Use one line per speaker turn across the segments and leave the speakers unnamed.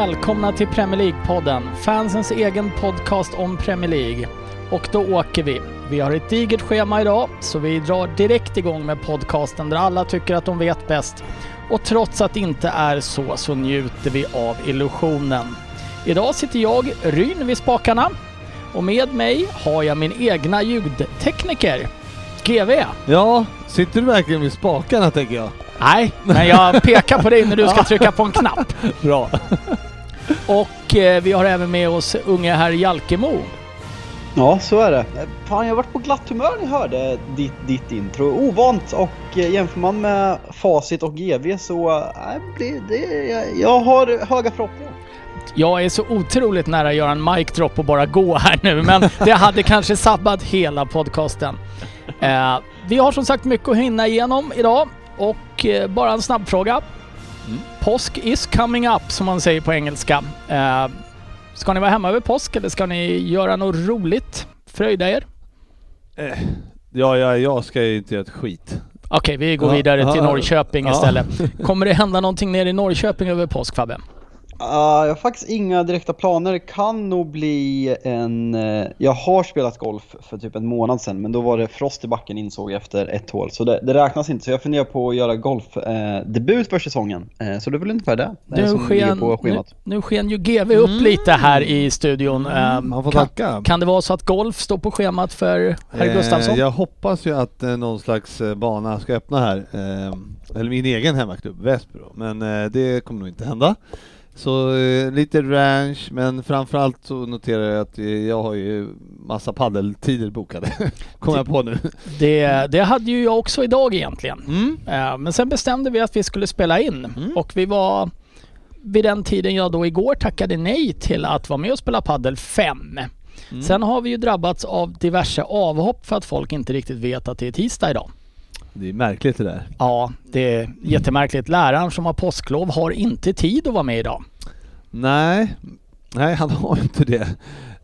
Välkomna till Premier League-podden, fansens egen podcast om Premier League. Och då åker vi. Vi har ett digert schema idag, så vi drar direkt igång med podcasten där alla tycker att de vet bäst. Och trots att det inte är så, så njuter vi av illusionen. Idag sitter jag, Ryn, vid spakarna. Och med mig har jag min egna ljudtekniker, GV.
Ja, sitter du verkligen vid spakarna tänker jag?
Nej, men jag pekar på dig när du ska trycka på en knapp.
Bra.
Och eh, vi har även med oss unge herr Jalkemo.
Ja, så är det. Fan, jag varit på glatt humör när jag hörde ditt, ditt intro. Ovant och eh, jämför man med Facit och GV så äh, det, det, jag, jag har höga förhoppningar.
Jag är så otroligt nära att göra en mic drop och bara gå här nu, men det hade kanske sabbat hela podcasten. Eh, vi har som sagt mycket att hinna igenom idag och eh, bara en snabb fråga.
Mm.
Påsk is coming up som man säger på engelska. Eh, ska ni vara hemma över påsk eller ska ni göra något roligt? Fröjda er?
Eh, ja, ja, jag ska ju inte göra ett skit.
Okej, vi går
Ja,
vidare till
ja,
Norrköping
ja.
istället. Kommer det hända någonting nere i Norrköping över påsk Fabbe?
Uh, jag har faktiskt inga direkta planer. Det kan nog bli en... eh, jag har spelat golf för typ en månad sedan men då var det frost i backen insåg jag efter ett hål. Så det, det räknas inte. Så jag funderar på att göra golfdebut eh, debut för säsongen. Eh, så det är väl ungefär det
Nu
som ligger
sken,
på
nu,
schemat.
nu sken ju GV upp lite här i studion. Eh,
Man får
kan,
tacka.
kan det vara så att golf står på schemat för herr Gustafsson?
Eh, jag hoppas ju att eh, någon slags bana ska öppna här. Eh, eller min egen hemmaklubb, Väsbro. Men eh, det kommer nog inte hända. Så eh, lite ranch, men framförallt så noterar jag att eh, jag har ju massa paddeltider bokade. Kommer jag på nu.
Det, det hade ju jag också idag egentligen.
Mm.
Eh, Men sen bestämde vi att vi skulle spela in
Mm.
och vi var vid den tiden jag då igår tackade nej till att vara med och spela paddel 5.
Mm.
Sen har vi ju drabbats av diverse avhopp för att folk inte riktigt vet att det är tisdag idag.
Det är märkligt det där.
Ja, det är jättemärkligt. Läraren som har påsklov har inte tid att vara med idag.
Nej, nej han har inte det.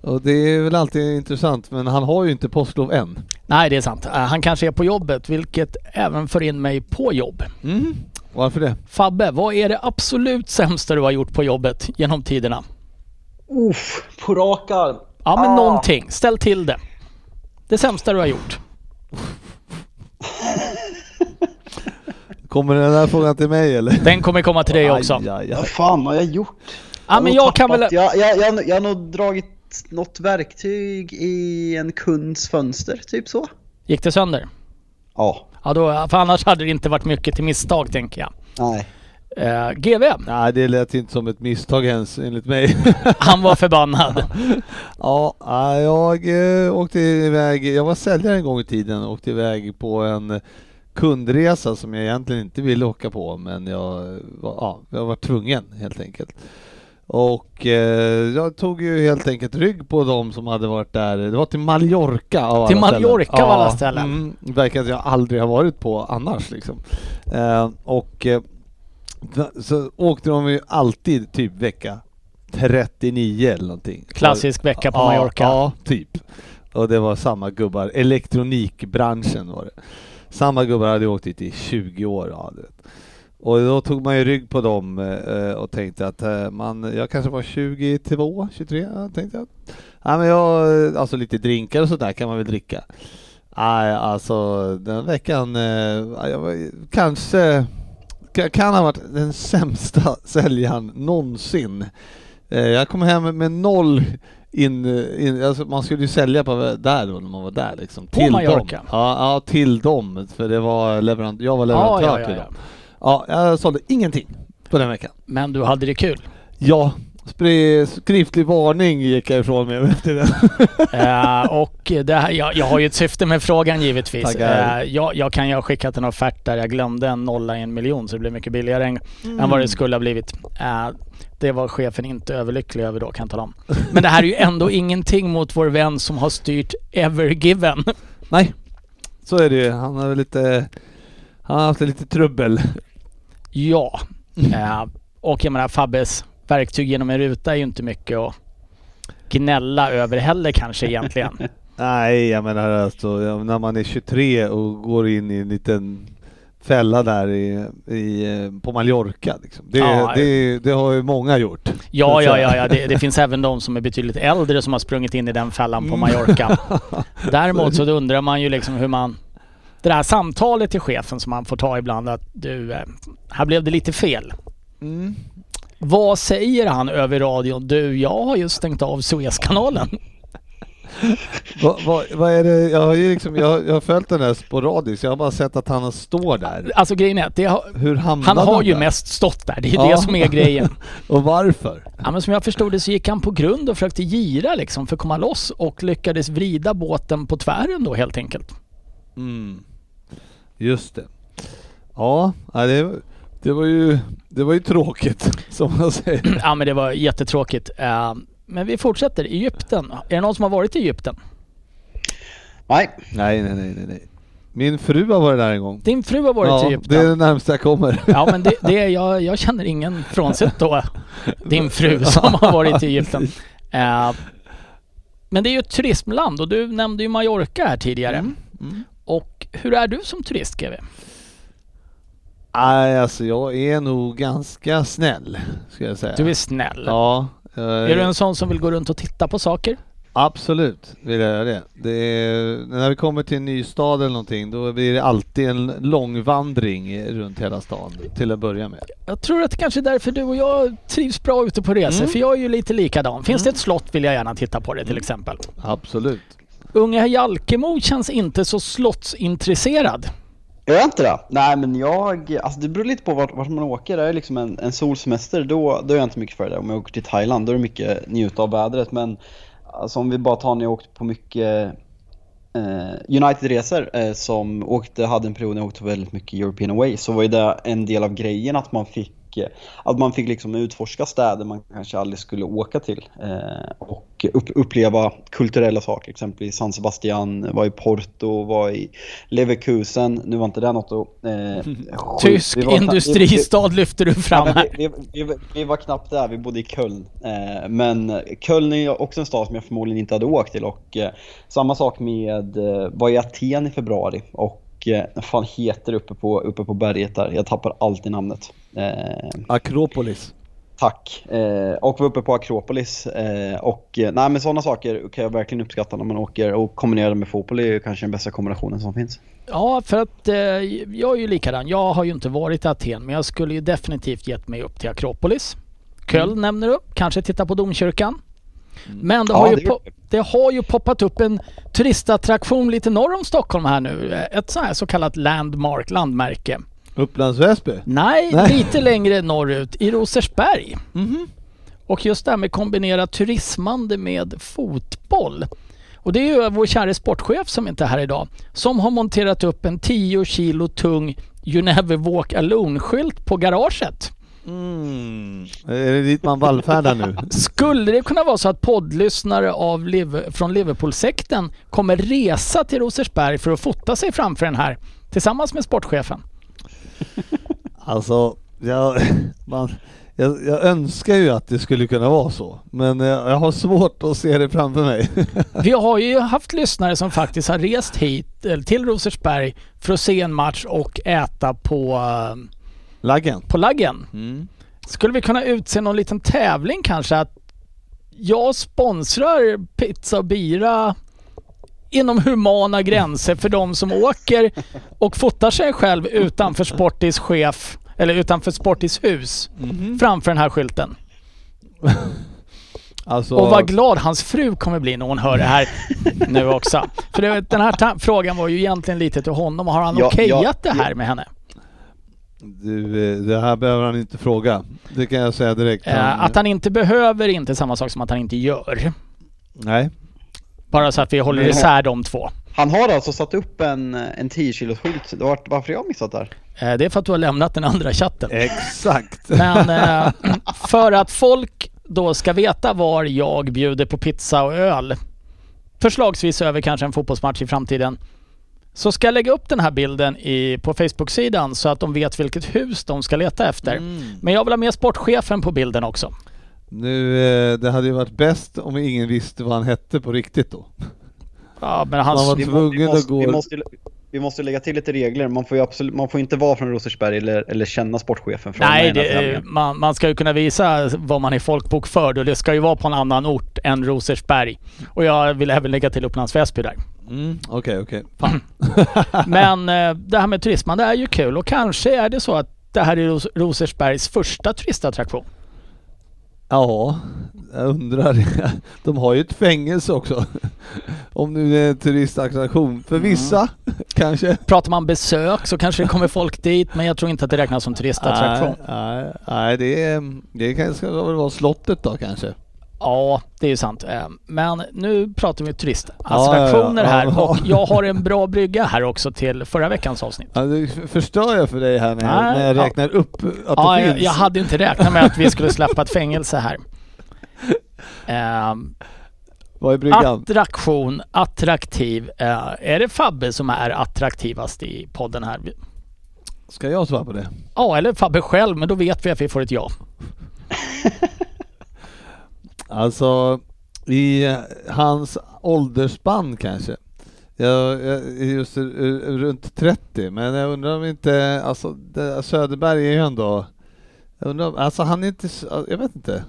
Och det är väl alltid intressant, men han har ju inte påsklov än.
Nej, det är sant. Eh, Han kanske är på jobbet, vilket även får in mig på jobb.
Mm. Varför det?
Fabbe, vad är det absolut sämsta du har gjort på jobbet genom tiderna?
Uff, på rak arm.
Ja, men
Ah.
någonting. Ställ till det. Det sämsta du har gjort.
Kommer den här frågan till mig eller?
Den kommer komma till dig också.
Aj, aj,
Vad
aj.
fan har jag gjort?
Ja, men jag kan väl...
Jag, jag, jag, jag har nog dragit något verktyg i en kunds fönster, typ så.
Gick det sönder?
Ja,
Ja, då, för annars hade det inte varit mycket till misstag, tänker jag.
nej.
Uh, GV,
Nej, det lät inte som ett misstag ens enligt mig.
han var förbannad.
ja, nej, jag eh, åkte iväg, jag var säljare en gång i tiden och åkte iväg på en kundresa som jag egentligen inte ville åka på men jag var, ja, jag var tvungen helt enkelt. Och eh, jag tog ju helt enkelt rygg på de som hade varit där. Det var till Mallorca av
Till
alla ställen.
Mallorca av alla ställen.
Mm, verkar att jag aldrig har varit på annars liksom. Eh, och eh, så åkte de ju alltid typ vecka 39 eller någonting.
Klassisk vecka på
ja,
Mallorca.
Ja, typ. Och det var samma gubbar. Elektronikbranschen var det. Samma gubbar hade åkt dit i 20 år. Ja. Och då tog man ju rygg på dem eh, och tänkte att eh, man, jag kanske var 22, 23, ja, tänkte jag. Ja, men jag, alltså lite drinkar och sådär kan man väl dricka. Nej, alltså den veckan, eh, jag var, kanske ka- kan ha varit den sämsta säljaren någonsin. Eh, jag kom hem med noll in, in alltså man skulle ju sälja på där då när man var där liksom.
På Mallorca?
Dem. Ja, ja, till dem. För det var leverant, jag var leverantör
ja, ja,
till
ja.
dem. Ja, jag sålde ingenting på den veckan.
Men du hade det kul.
Ja, skriftlig varning gick jag ifrån med efter det.
Eh, och det här, jag, jag har ju ett syfte med frågan givetvis. Eh, jag, jag kan ju ha skickat en offert där jag glömde en nolla i en miljon så det blev mycket billigare än, än vad det skulle ha blivit. Eh, det var chefen inte överlycklig över då kan jag tala om. Men det här är ju ändå ingenting mot vår vän som har styrt Evergiven.
Nej, så är det ju. Han har lite... Han har haft lite trubbel.
Ja. Eh, och jag menar Fabbes verktyg genom en ruta är ju inte mycket att gnälla över heller kanske egentligen.
Nej, jag menar alltså när man är 23 och går in i en liten fälla där i, i, eh, på Mallorca. Liksom. Det,
Ja.
det, det har ju många gjort.
Ja, ja, ja, ja. Det, det finns även de som är betydligt äldre som har sprungit in i den fällan på Mallorca. Däremot så undrar man ju liksom hur man... Det där samtalet till chefen som man får ta ibland att du, eh, här blev det lite fel.
Mm.
Vad säger han över radion? Du, jag har ju stängt av Suezkanalen.
Vad vad- vad är det? Jag har ju liksom, jag, jag har följt den här sporadiskt. Jag har bara sett att han står där.
Alltså grejen är att har,
hamnade
han har ju
där?
mest stått där. Det är ju
Ja.
det som är grejen.
Och varför?
Ja, men som jag förstod det så gick han på grund och försökte gira liksom för att komma loss och lyckades vrida båten på tvären då helt enkelt.
Mm. Just det. Ja, det, det, var ju, det var ju tråkigt som man säger.
Ja men det var jättetråkigt. Eh, Men vi fortsätter. Egypten. Är det någon som har varit i Egypten?
Nej,
Nej, nej, nej, nej. Min fru har varit där en gång.
Din fru har varit i
Ja,
Egypten.
det är det närmsta jag kommer.
Ja men det, det är, jag, jag känner ingen frånsett då din fru som har varit i Egypten. Eh, men det är ju ett turismland och du nämnde ju Mallorca här tidigare.
Mm.
Och hur är du som turist GW?
Nej, alltså jag är nog ganska snäll, ska jag säga.
Du är snäll.
Ja. eh,
Är du en sån som vill gå runt och titta på saker?
Absolut vill jag göra det. det är, när vi kommer till en ny stad eller någonting, då blir det alltid en lång vandring runt hela stan till att börja med.
Jag tror att det kanske är därför du och jag trivs bra ute på resor.
Mm.
För jag är ju lite likadan. Finns det ett slott vill jag gärna titta på det till
Mm.
exempel.
Absolut.
Unge herr Jalkemo känns inte så slottsintresserad.
Gör jag inte det? Nej men jag, alltså det beror lite på vart, vart man åker. Är det liksom en, en solsemester då, då är jag inte mycket för det. Om jag åker till Thailand då är det mycket njuta av vädret. Men alltså, om vi bara tar när jag åkte på mycket eh, United-resor eh, som åkte, hade en period när jag åkte väldigt mycket European Away så var ju det en del av grejen att man fick eh, att man fick liksom utforska städer man kanske aldrig skulle åka till eh, och upp, uppleva kulturella saker. Exempelvis San Sebastian, var i Porto, var i Leverkusen. Nu var inte det något att... Eh, skjut-
Tysk
vi var
industristad lyfter du fram här.
vi, vi, vi, vi var knappt där, vi bodde i Köln. Eh, men Köln är också en stad som jag förmodligen inte hade åkt till och eh, samma sak med, eh, var i Aten i februari och vad fan heter det uppe på, uppe på berget där? Jag tappar alltid namnet. Eh,
Akropolis.
tack. Eh, och var uppe på Akropolis eh, och eh, nej men sådana saker kan jag verkligen uppskatta när man åker och kombinera det med fotboll är ju kanske den bästa kombinationen som finns.
Ja, för att eh, jag är ju likadan. Jag har ju inte varit i Aten, men jag skulle ju definitivt gett mig upp till Akropolis. Köln
Mm.
nämner du, kanske titta på domkyrkan. Men det
Ja,
har, ju
det
po- det har ju poppat upp en turistattraktion lite norr om Stockholm här nu. Ett så här så kallat landmark, landmärke.
Upplands Väsby.
Nej,
Nej.
lite längre norrut i Rosersberg.
Mhm.
Och just det här med kombinera turismande med fotboll. Och det är ju vår kära sportchef som inte är här idag som har monterat upp en 10 kilo tung You never walk alone-skylt på garaget.
Mm. Är det dit man vallfärdar nu?
Skulle det kunna vara så att poddlyssnare av Liv- från Liverpool-sekten kommer resa till Rosersberg för att fota sig framför den här tillsammans med sportchefen?
Alltså, jag, man, jag, jag önskar ju att det skulle kunna vara så, men jag, jag har svårt att se det framför mig.
Vi har ju haft lyssnare som faktiskt har rest hit eller till Rosersberg för att se en match och äta på, eh,
Laggen.
på laggen.
Mm.
Skulle vi kunna utse någon liten tävling kanske att jag sponsrar pizza och bira inom humana gränser för de som åker och fotar sig själv utanför Sportis chef eller utanför Sportis hus
Mhm.
framför den här skylten.
Alltså,
Och vad glad hans fru kommer bli när hon hör det här nu också. För det, den här frågan var ju egentligen lite till honom. Har han
Ja,
okejat
ja,
det här med henne?
Du, eh, det här behöver han inte fråga. Det kan jag säga direkt.
Eh, att han inte behöver inte samma sak som att han inte gör.
Nej.
Bara så att vi håller isär de två.
Han har alltså satt upp en, en 10 kilos skylt. Varför har jag missat det här?
Eh, det är för att du har lämnat den andra chatten.
Exakt.
Men eh, för att folk då ska veta var jag bjuder på pizza och öl, förslagsvis över kanske en fotbollsmatch i framtiden, så ska jag lägga upp den här bilden i, på Facebook-sidan så att de vet vilket hus de ska leta efter.
Mm.
Men jag vill ha med sportchefen på bilden också.
Nu, eh, det hade ju varit bäst om ingen visste vad han hette på riktigt då.
Ja, men hans...
Man var tvungen
vi,
att
måste,
gå-
vi, måste, vi måste lägga till lite regler. Man får ju absolut, man får inte vara från Rosersberg eller, eller känna sportchefen från
Nej, det, man, man ska ju kunna visa vad man är folkbokförd och det ska ju vara på en annan ort än Rosersberg. Och jag vill även lägga till Upplands Väsby där.
Mm, Okej, okej.
Men eh, det här med turismen, det är ju kul och kanske är det så att det här är Ros- Rosersbergs första turistattraktion.
Ja, jag undrar. De har ju ett fängelse också. Om nu det är en turistattraktion. För vissa kanske.
Pratar man besök så kanske det kommer folk dit men jag tror inte att det räknas som turistattraktion.
Nej, nej, nej, det, är, det kanske ska väl vara slottet då kanske.
Ja, det är sant. Eh, Men nu pratar vi turistattraktioner
Ja, ja, ja.
här och jag har en bra brygga här också till förra veckans avsnitt.
Ja, det förstör jag för dig här när när jag
ja.
räknar upp att
Ja,
det finns.
jag hade inte räknat med att vi skulle släppa ett fängelse här. Ehm,
Vad är bryggan?
attraktion, attraktiv. Eh, är det Fabbe som är attraktivast i podden här?
Ska jag svara på det?
Ja, eller Fabbe själv, men då vet vi att vi får ett ja.
Alltså, i hans åldersspann kanske. Jag, jag just runt 30, men jag undrar om inte, alltså det, Söderberg är ju ändå, jag undrar, om- alltså han är inte, jag vet inte.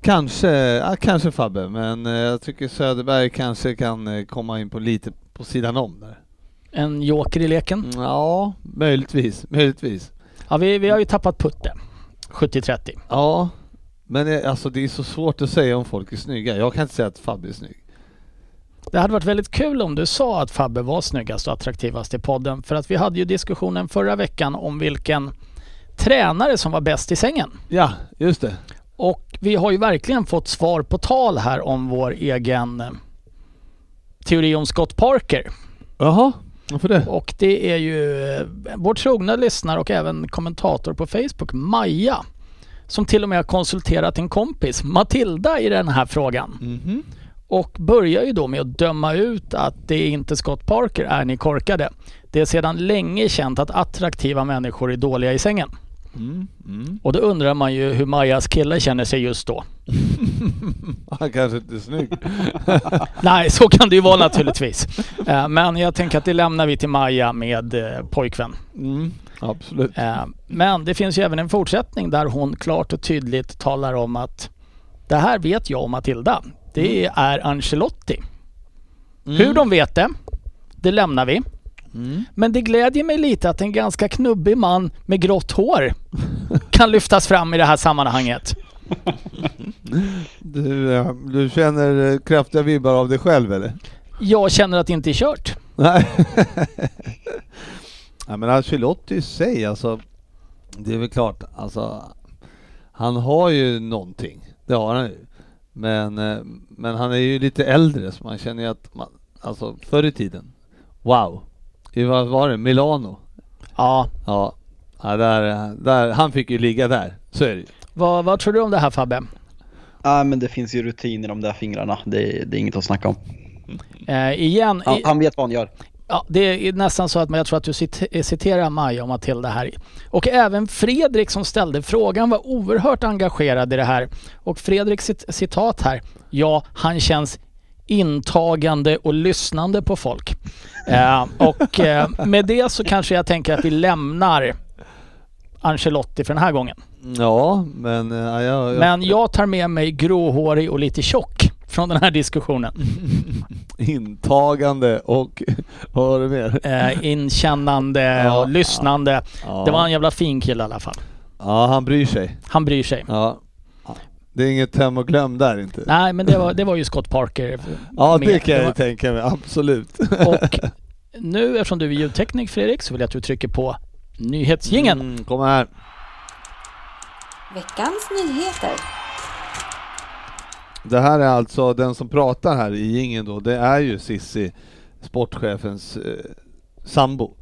Kanske, ja, kanske Fabbe, men eh, jag tycker Söderberg kanske kan eh, komma in på lite på sidan om där.
En joker i leken.
Ja, möjligtvis, möjligtvis.
Ja, vi, vi har ju tappat Putte. 70-30.
Ja, men eh, alltså det är så svårt att säga om folk är snygga. Jag kan inte säga att Fabbe är snygg.
Det hade varit väldigt kul om du sa att Fabbe var snyggast och attraktivast i podden. För att vi hade ju diskussionen förra veckan om vilken tränare som var bäst i sängen.
Ja, just det.
Och vi har ju verkligen fått svar på tal här om vår egen eh, teori om Scott Parker.
Jaha, varför det?
Och det är ju eh, vår trogna lyssnare och även kommentator på Facebook, Maja, som till och med har konsulterat en kompis, Matilda, i den här frågan.
Mhm.
Och börjar ju då med att döma ut att det är inte Scott Parker, är ni korkade. Det är sedan länge känt att attraktiva människor är dåliga i sängen.
Mm. Mm.
Och då undrar man ju hur Majas kille känner sig just då.
Han kanske inte är snygg.
Nej, så kan det ju vara naturligtvis. Eh, Men jag tänker att det lämnar vi till Maja med eh, pojkvän.
Mm. Absolut.
Eh, Men det finns ju även en fortsättning där hon klart och tydligt talar om att det här vet jag och Matilda. Det är Ancelotti. Hur de vet det, det lämnar vi.
Mm.
Men det glädjer mig lite att en ganska knubbig man med grått hår kan lyftas fram i det här sammanhanget.
Du, eh, du känner eh, kraftiga vibbar av dig själv eller?
Jag känner att det inte är kört.
Nej. Nej men Ancelotti i sig alltså. Det är väl klart, alltså. Han har ju någonting. Det har han ju. Men, eh, men han är ju lite äldre så man känner ju att man, alltså förr i tiden. Wow. I vad var det? Milano?
Ja,
Ja. ja där, där, han fick ju ligga där. Så är det ju.
vad, vad tror du om det här Fabbe?
Ja, men det finns ju rutin i de där fingrarna. Det, det är inget att snacka om.
Eh, igen,
Han,
i,
han vet vad han gör.
ja, det är nästan så att jag tror att du cit- citerar Maja och Matilda här. Och även Fredrik som ställde frågan var oerhört engagerad i det här. Och Fredriks cit- citat här, ja, han känns intagande och lyssnande på folk. Eh, och eh, med det så kanske jag tänker att vi lämnar Ancelotti för den här gången.
Ja, men... eh, Ja, jag, jag,
Men jag tar med mig gråhårig och lite tjock från den här diskussionen.
Intagande och... Vad var det mer?
Eh, inkännande
Ja,
och lyssnande.
Ja.
Det var en jävla fin kille i alla fall.
Ja, han bryr sig.
Han bryr sig.
Ja. Det är inget hem och glöm där inte.
Nej, men det var, det var ju Scott Parker.
Ja,
med.
det kan jag
var-
ju tänka mig. Absolut.
Och nu eftersom du är ljudteknik Fredrik så vill jag att du trycker på nyhetsjingeln.
Mm, kom här.
Veckans nyheter.
Det här är alltså den som pratar här i jingeln då, det är ju Sissi, sportchefens eh, sambo.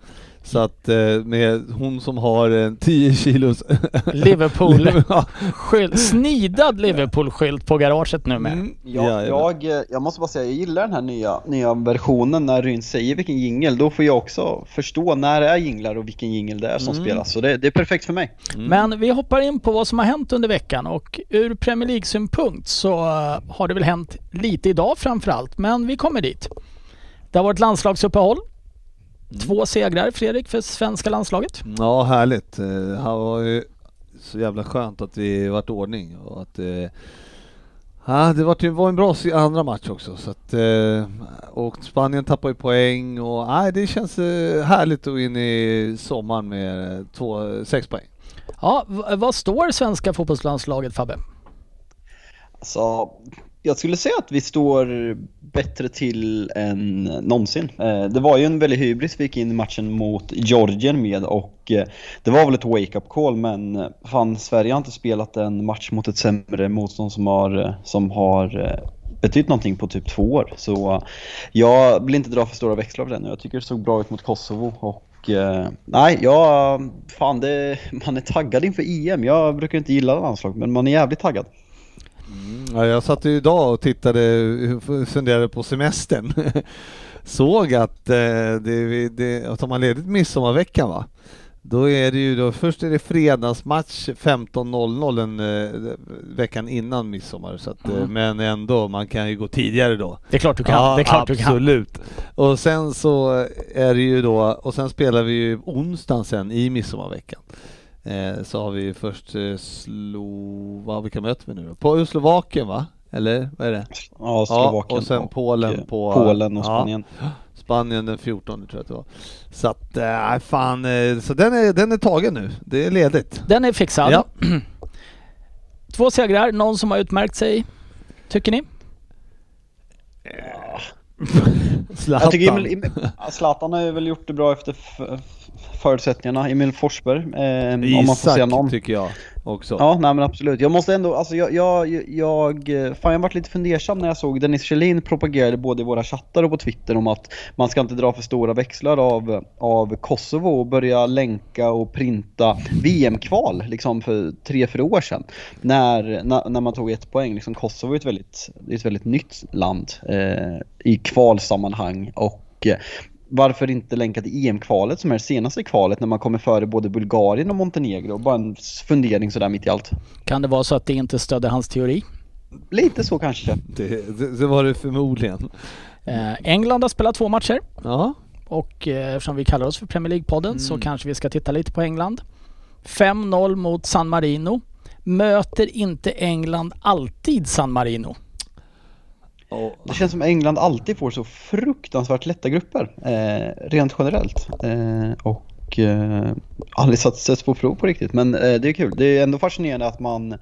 Så att eh, med hon som har en 10 kilos...
Liverpool. Skylt, snidad Liverpool-skylt på garaget nu med.
Mm,
Jag, jag, eh, jag måste bara säga, jag gillar den här nya, nya versionen när Ryn säger vilken jingel. Då får jag också förstå när det är jinglar och vilken jingel det är som
Mm.
spelas. Så det, det är perfekt för mig.
Mm.
Men vi hoppar in på vad som har hänt under veckan och ur Premier League-synpunkt så eh, har det väl hänt lite idag framförallt, men vi kommer dit. Det har varit landslagsuppehåll. Två segrar Fredrik för svenska landslaget.
Ja, härligt. Eh, Det här var ju så jävla skönt att vi vart ordning och att eh, Ja, det var, det var en bra andra match också. Så att, eh, och Spanien tappar ju poäng och nej, det känns eh, härligt att gå in i sommaren med eh, två, sex poäng.
Ja, vad står svenska fotbollslandslaget Fabbe?
Så jag skulle säga att vi står bättre till än någonsin. Eh, det var ju en väldig hybris vi gick in i matchen mot Georgien med och eh, det var väl ett wake-up call men eh, fan Sverige har inte spelat en match mot ett sämre motstånd som har, som har betytt någonting på typ två år. Så jag vill inte dra för stora växlar på det nu. Jag tycker det såg bra ut mot Kosovo och nej, jag, fan det, man är taggad inför EM. Jag brukar inte gilla landslag men man är jävligt taggad.
Ja, jag satt ju idag och tittade, funderade på semestern. Såg att eh, det, det, att de har ledigt midsommarveckan va? Då är det ju då, först är det fredagsmatch 15.00 den eh, veckan innan midsommar. Så att, eh,
Mm.
Men ändå, man kan ju gå tidigare då.
Det är klart du kan.
Ja,
det är klart du kan.
absolut. Och sen så är det ju då, och sen spelar vi ju onsdagen sen i midsommarveckan. Eh, så har vi först eh, Slo... Vad, vilka möter vi nu då? På Slovakien va? Eller vad är det?
Ja, Slovakien
och sen Polen
eh,
på-
Polen och
ja.
Spanien.
Spanien den 14 tror jag att det var. Så att, äh, fan, eh, så den är, den är tagen nu. Det är ledigt.
Den är fixad.
Ja.
Två segrar, någon som har utmärkt sig, tycker ni?
Zlatan.
Jag tycker Emil, Emil, Zlatan har väl gjort det bra efter förutsättningarna. Emil Forsberg, eh, om man får säga någon.
Isak tycker jag också.
Ja, nej men absolut. Jag måste ändå, alltså jag, jag, jag, fan jag varit lite fundersam när jag såg Dennis Kjellin propagerade både i våra chattar och på Twitter om att man ska inte dra för stora växlar av, av Kosovo och börja länka och printa VM-kval liksom för tre, fyra år sedan. När, när, när man tog ett poäng. Liksom Kosovo är ett väldigt, ett väldigt nytt land eh, i kvalsammanhang och varför inte länka till EM-kvalet som är det senaste kvalet när man kommer före både Bulgarien och Montenegro? Bara en fundering sådär mitt i allt.
Kan det vara så att det inte stödde hans teori?
Lite så kanske.
Det, det, det var det förmodligen.
Eh, England har spelat två matcher
Ja.
och eh, eftersom vi kallar oss för Premier League-podden så
Mm.
kanske vi ska titta lite på England. 5-0 mot San Marino. Möter inte England alltid San Marino?
Det känns som England alltid får så fruktansvärt lätta grupper. Eh, rent generellt. Eh, och eh, aldrig sätts på prov på riktigt. Men eh, det är kul. Det är ändå fascinerande att man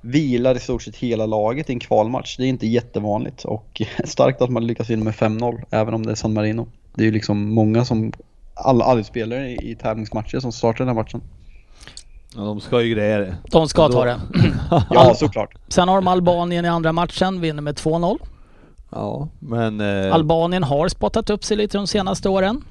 vilar i stort sett hela laget i en kvalmatch. Det är inte jättevanligt. Och starkt att man lyckas vinna med 5-0 även om det är San Marino. Det är ju liksom många som alla, alla spelare i, i tävlingsmatcher som startar den här matchen.
ja, de ska ju greja det.
De ska
då-
ta det.
Ja, såklart.
Sen har de Albanien i andra matchen, vinner med 2-0.
Ja, men... Eh,
Albanien har spottat upp sig lite de senaste åren.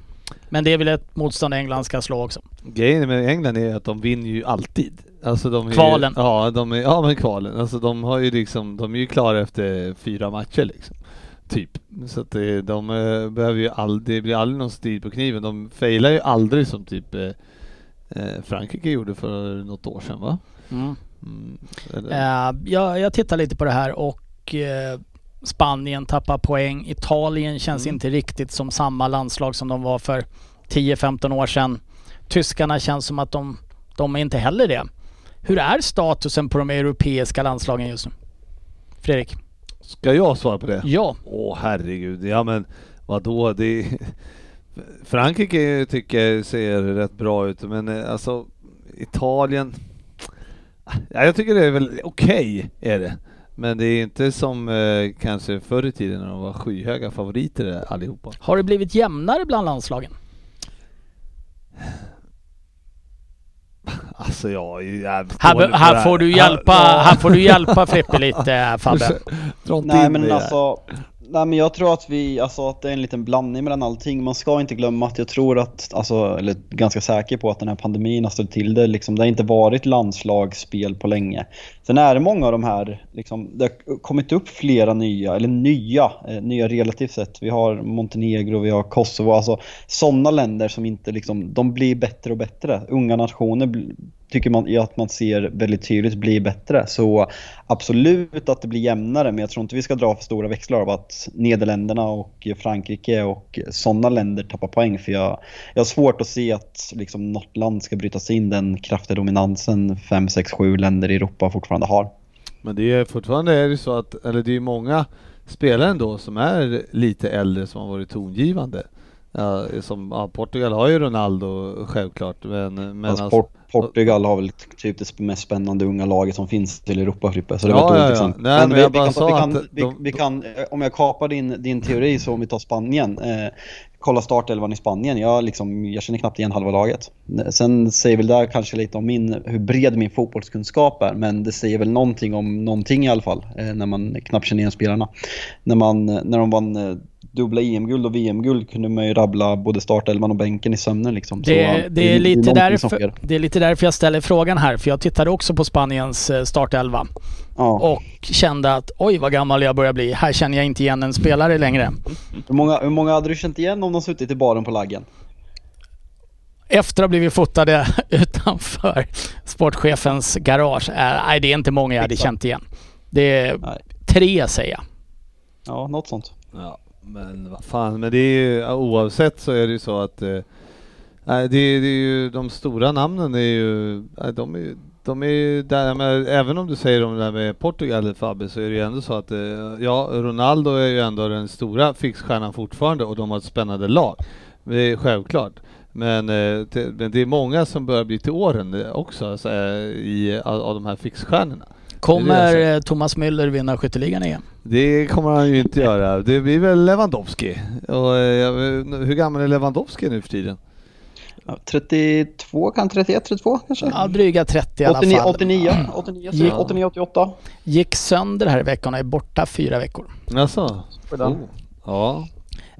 Men det är väl ett motstånd England ska slå också.
Grejen med England är att de vinner ju alltid. Alltså de är
Kvalen.
Ja, de är, ja men kvalen. Alltså de har ju liksom, de är ju klara efter fyra matcher liksom. Typ. Så att det, de eh, behöver ju aldrig, det blir aldrig någon strid på kniven. De failar ju aldrig som typ eh, eh, Frankrike gjorde för något år sedan va? Mm, eller,
Eh, jag, jag tittar lite på det här och eh, Spanien tappar poäng. Italien känns
Mm.
inte riktigt som samma landslag som de var för 10-15 år sedan. Tyskarna känns som att de, de är inte heller det. Hur är statusen på de europeiska landslagen just nu? Fredrik?
Ska jag svara på det?
Ja.
Åh herregud, ja men vadå? Det, Frankrike tycker jag ser rätt bra ut, men eh, alltså Italien... Ja, jag tycker det är väl okej, är det. Men det är inte som eh, kanske förr i tiden när de var skyhöga favoriter allihopa.
Har det blivit jämnare bland landslagen?
Alltså jag är
Här, här, får du
Ja,
hjälpa,
ja.
här får du hjälpa Frippe lite Fabbe.
Nej men alltså, nej men jag tror att vi, alltså att det är en liten blandning mellan allting. Man ska inte glömma att jag tror att, alltså, eller ganska säker på att den här pandemin har ställt till det. Liksom, det har inte varit landslagsspel på länge. Sen är det många av de här, liksom, det har kommit upp flera nya, eller nya, eh, nya relativt sett. Vi har Montenegro, vi har Kosovo, alltså sådana länder som inte liksom, de blir bättre och bättre. Unga nationer tycker man att man ser väldigt tydligt blir bättre. Så absolut att det blir jämnare, men jag tror inte vi ska dra för stora växlar av att Nederländerna och Frankrike och sådana länder tappar poäng. För jag, jag har svårt att se att liksom, något land ska bryta sig in den kraftiga dominansen 5, 6, 7 länder i Europa fortfarande har.
Men det är fortfarande är det så att, eller det är många spelare ändå som är lite äldre som har varit tongivande. Ja, som, ja, Portugal har ju Ronaldo självklart, men... men
Alltså,
alltså-
Port- Portugal har väl typ det mest spännande unga laget som finns till Europa Frippe, så det
Ja,
var ett
ja, ja. Nej, men
vi,
jag
vi
bara
kan,
sa
vi
att
kan, vi,
de-
vi kan, eh, om jag kapar din, din teori så om vi tar Spanien, eh, kolla startelvan i Spanien, jag, liksom, jag känner knappt igen halva laget. Sen säger väl det kanske lite om min, hur bred min fotbollskunskap är, men det säger väl någonting om någonting i alla fall, eh, när man knappt känner igen spelarna. När, man, när de vann eh, dubbla EM-guld och VM-guld kunde man ju rabbla både startelvan och bänken i sömnen liksom. Så,
Det,
eh,
det, är lite
någonting som
därför, det är lite därför jag ställer frågan här, för jag tittade också på Spaniens eh, startelva
Ja.
och kände att oj vad gammal jag börjar bli. Här känner jag inte igen en spelare längre.
Hur många, hur många hade du känt igen om de suttit i baren på laggen?
Efter att ha blivit fotade utanför sportchefens garage. Eh, nej, det är inte många jag hade känt igen. Det är
Nej.
tre säger jag.
Ja, något sånt.
Ja, men vad fan, men det är ju oavsett så är det ju så att eh, det, är- det är ju de stora namnen är ju, de är ju de är ju där, men även om du säger om det där med Portugal Fabbe så är det ju ändå så att eh, ja, Ronaldo är ju ändå den stora fixstjärnan fortfarande och de har ett spännande lag. Det är självklart. Men, eh, det, men det är många som börjar bli till åren eh, också alltså, i, av, av de här fixstjärnorna.
Kommer eh, Thomas Müller vinna skytteligan igen?
Det kommer han ju inte göra. Det blir väl Lewandowski. Och, eh, hur gammal är Lewandowski nu för tiden?
Ja, 32, kan 31, 32 kanske?
Ja, dryga 30 i alla
89,
fall.
89, 89,
Gick-
89, 88.
Gick sönder här i veckan och är borta fyra veckor.
Jaså? Oh. Ja.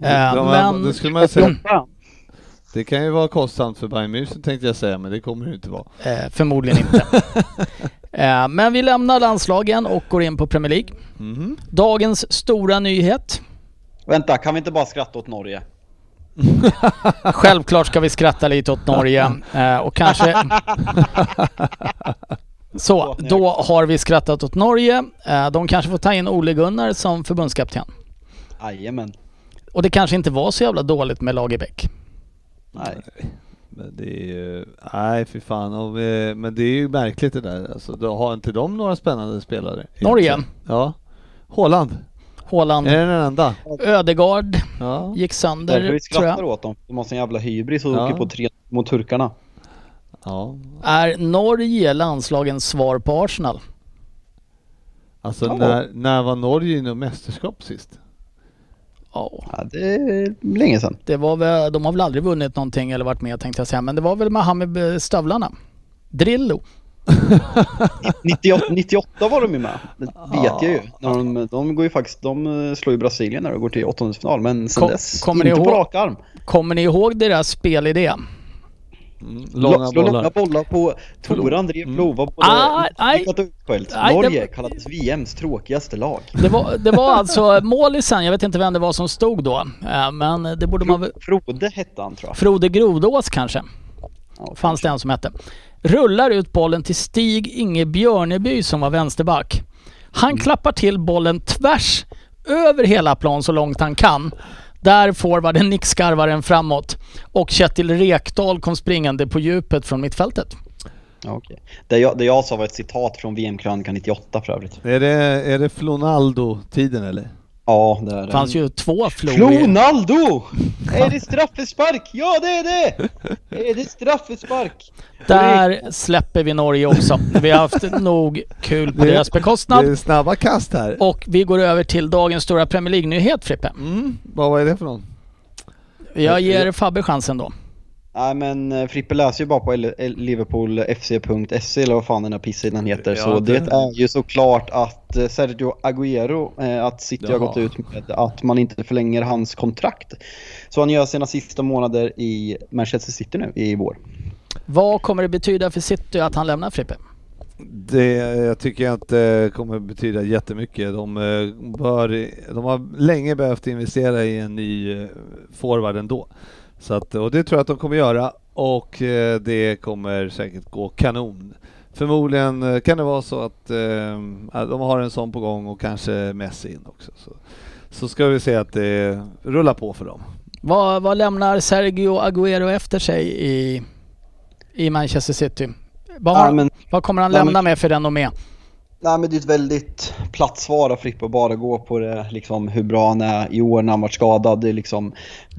Eh,
Ja,
men-
det skulle man säga. Det kan ju vara kostsamt för Bayern München tänkte jag säga, men det kommer det inte vara.
Eh, förmodligen inte. eh, men vi lämnar landslagen och går in på Premier League.
Mhm.
Dagens stora nyhet.
Vänta, kan vi inte bara skratta åt Norge?
Självklart ska vi skratta lite åt Norge eh, och kanske... Så, då har vi skrattat åt Norge. Eh, de kanske får ta in Ole Gunnar som förbundskapten.
Jajamän.
Och det kanske inte var så jävla dåligt med Lagerbäck.
Nej.
Men det är ju, nej fy fan. Och, eh, men det är ju märkligt det där. Alltså, då har inte de några spännande spelare?
Norge?
Ja. Holland?
Haaland,
Är det den enda?
Ödegard
Ja.
gick
Därför
sönder
vi
tror
skrattar
jag.
åt dem. De har sån jävla hybris och
Ja.
åker på tre mot turkarna.
ja.
Är Norge landslagens svar på Arsenal?
Alltså
Ja.
när, när var Norge i något mästerskap sist?
Ja,
Ja, det är länge sedan.
det var väl, de har väl aldrig vunnit någonting eller varit med tänkte jag säga. Men det var väl med han med stövlarna. Drillo.
98, 98 var de ju med. Det vet jag ju. De, de går ju faktiskt, de slår ju Brasilien när de går till åttondelsfinal. Men sen
Kom-
dess,
kommer ni
inte på
ihåg-
rak arm.
Kommer ni ihåg deras spelidé?
Mm.
Långa slå
bollar.
långa bollar på Tore André
Mm.
Flova. Både
Ah, nej.
utskällt och utskällt.
Nej, det-
Norge kallades VMs tråkigaste lag.
Det var, det var alltså målisen, jag vet inte vem det var som stod då. eh, Men det borde man.
Frode hette han tror jag.
Frode Grodås kanske,
Ja,
fanns det en som hette. Rullar ut bollen till Stig Inge Björneby som var vänsterback. Han klappar till bollen tvärs över hela plan så långt han kan. Där forwarden nickskarvar den framåt. Och Kjetil Rekdal kom springande på djupet från mittfältet.
Okej. Det, jag, det jag sa var ett citat från VM-krönikan 98 för övrigt.
Är det, är det Flonaldo-tiden eller?
Ja, det är det.
Fanns ju två Flo i...
Flonaldo! Är det straffespark? Ja det är det! Är det straffespark?
Där släpper vi Norge också. Vi har haft nog kul på
Det-
deras bekostnad.
Det är snabba kast här.
Och vi går över till dagens stora Premier League-nyhet Frippe.
Mm. Vad var det för någon?
Jag ger Fabbe chansen då.
Nej men eh, Frippe läser ju bara på liverpoolfc.se eller vad fan den här pisssidan heter.
Ja,
så
det-
det är ju såklart att eh, Sergio Agüero, eh, att City har
Jaha.
gått ut med att man inte förlänger hans kontrakt. Så han gör sina sista månader i Manchester City nu i vår.
Vad kommer det betyda för City att han lämnar Frippe?
Det jag tycker jag inte kommer betyda jättemycket. De, bör, de har länge behövt investera i en ny forward ändå. Så att, och det tror jag att de kommer göra och eh, det kommer säkert gå kanon. Förmodligen eh, kan det vara så att eh, de har en sån på gång och kanske Messi in också. Så, så ska vi se att det rullar på för dem.
Vad, vad lämnar Sergio Agüero efter sig i, i Manchester City? Vad, har,
Ja, men-
vad kommer han
Ja, men-
lämna med för renommé?
Nej men det är ett väldigt platt svar av Frippe att bara gå på det, liksom, hur bra han är i år när han varit skadad. Det är, liksom,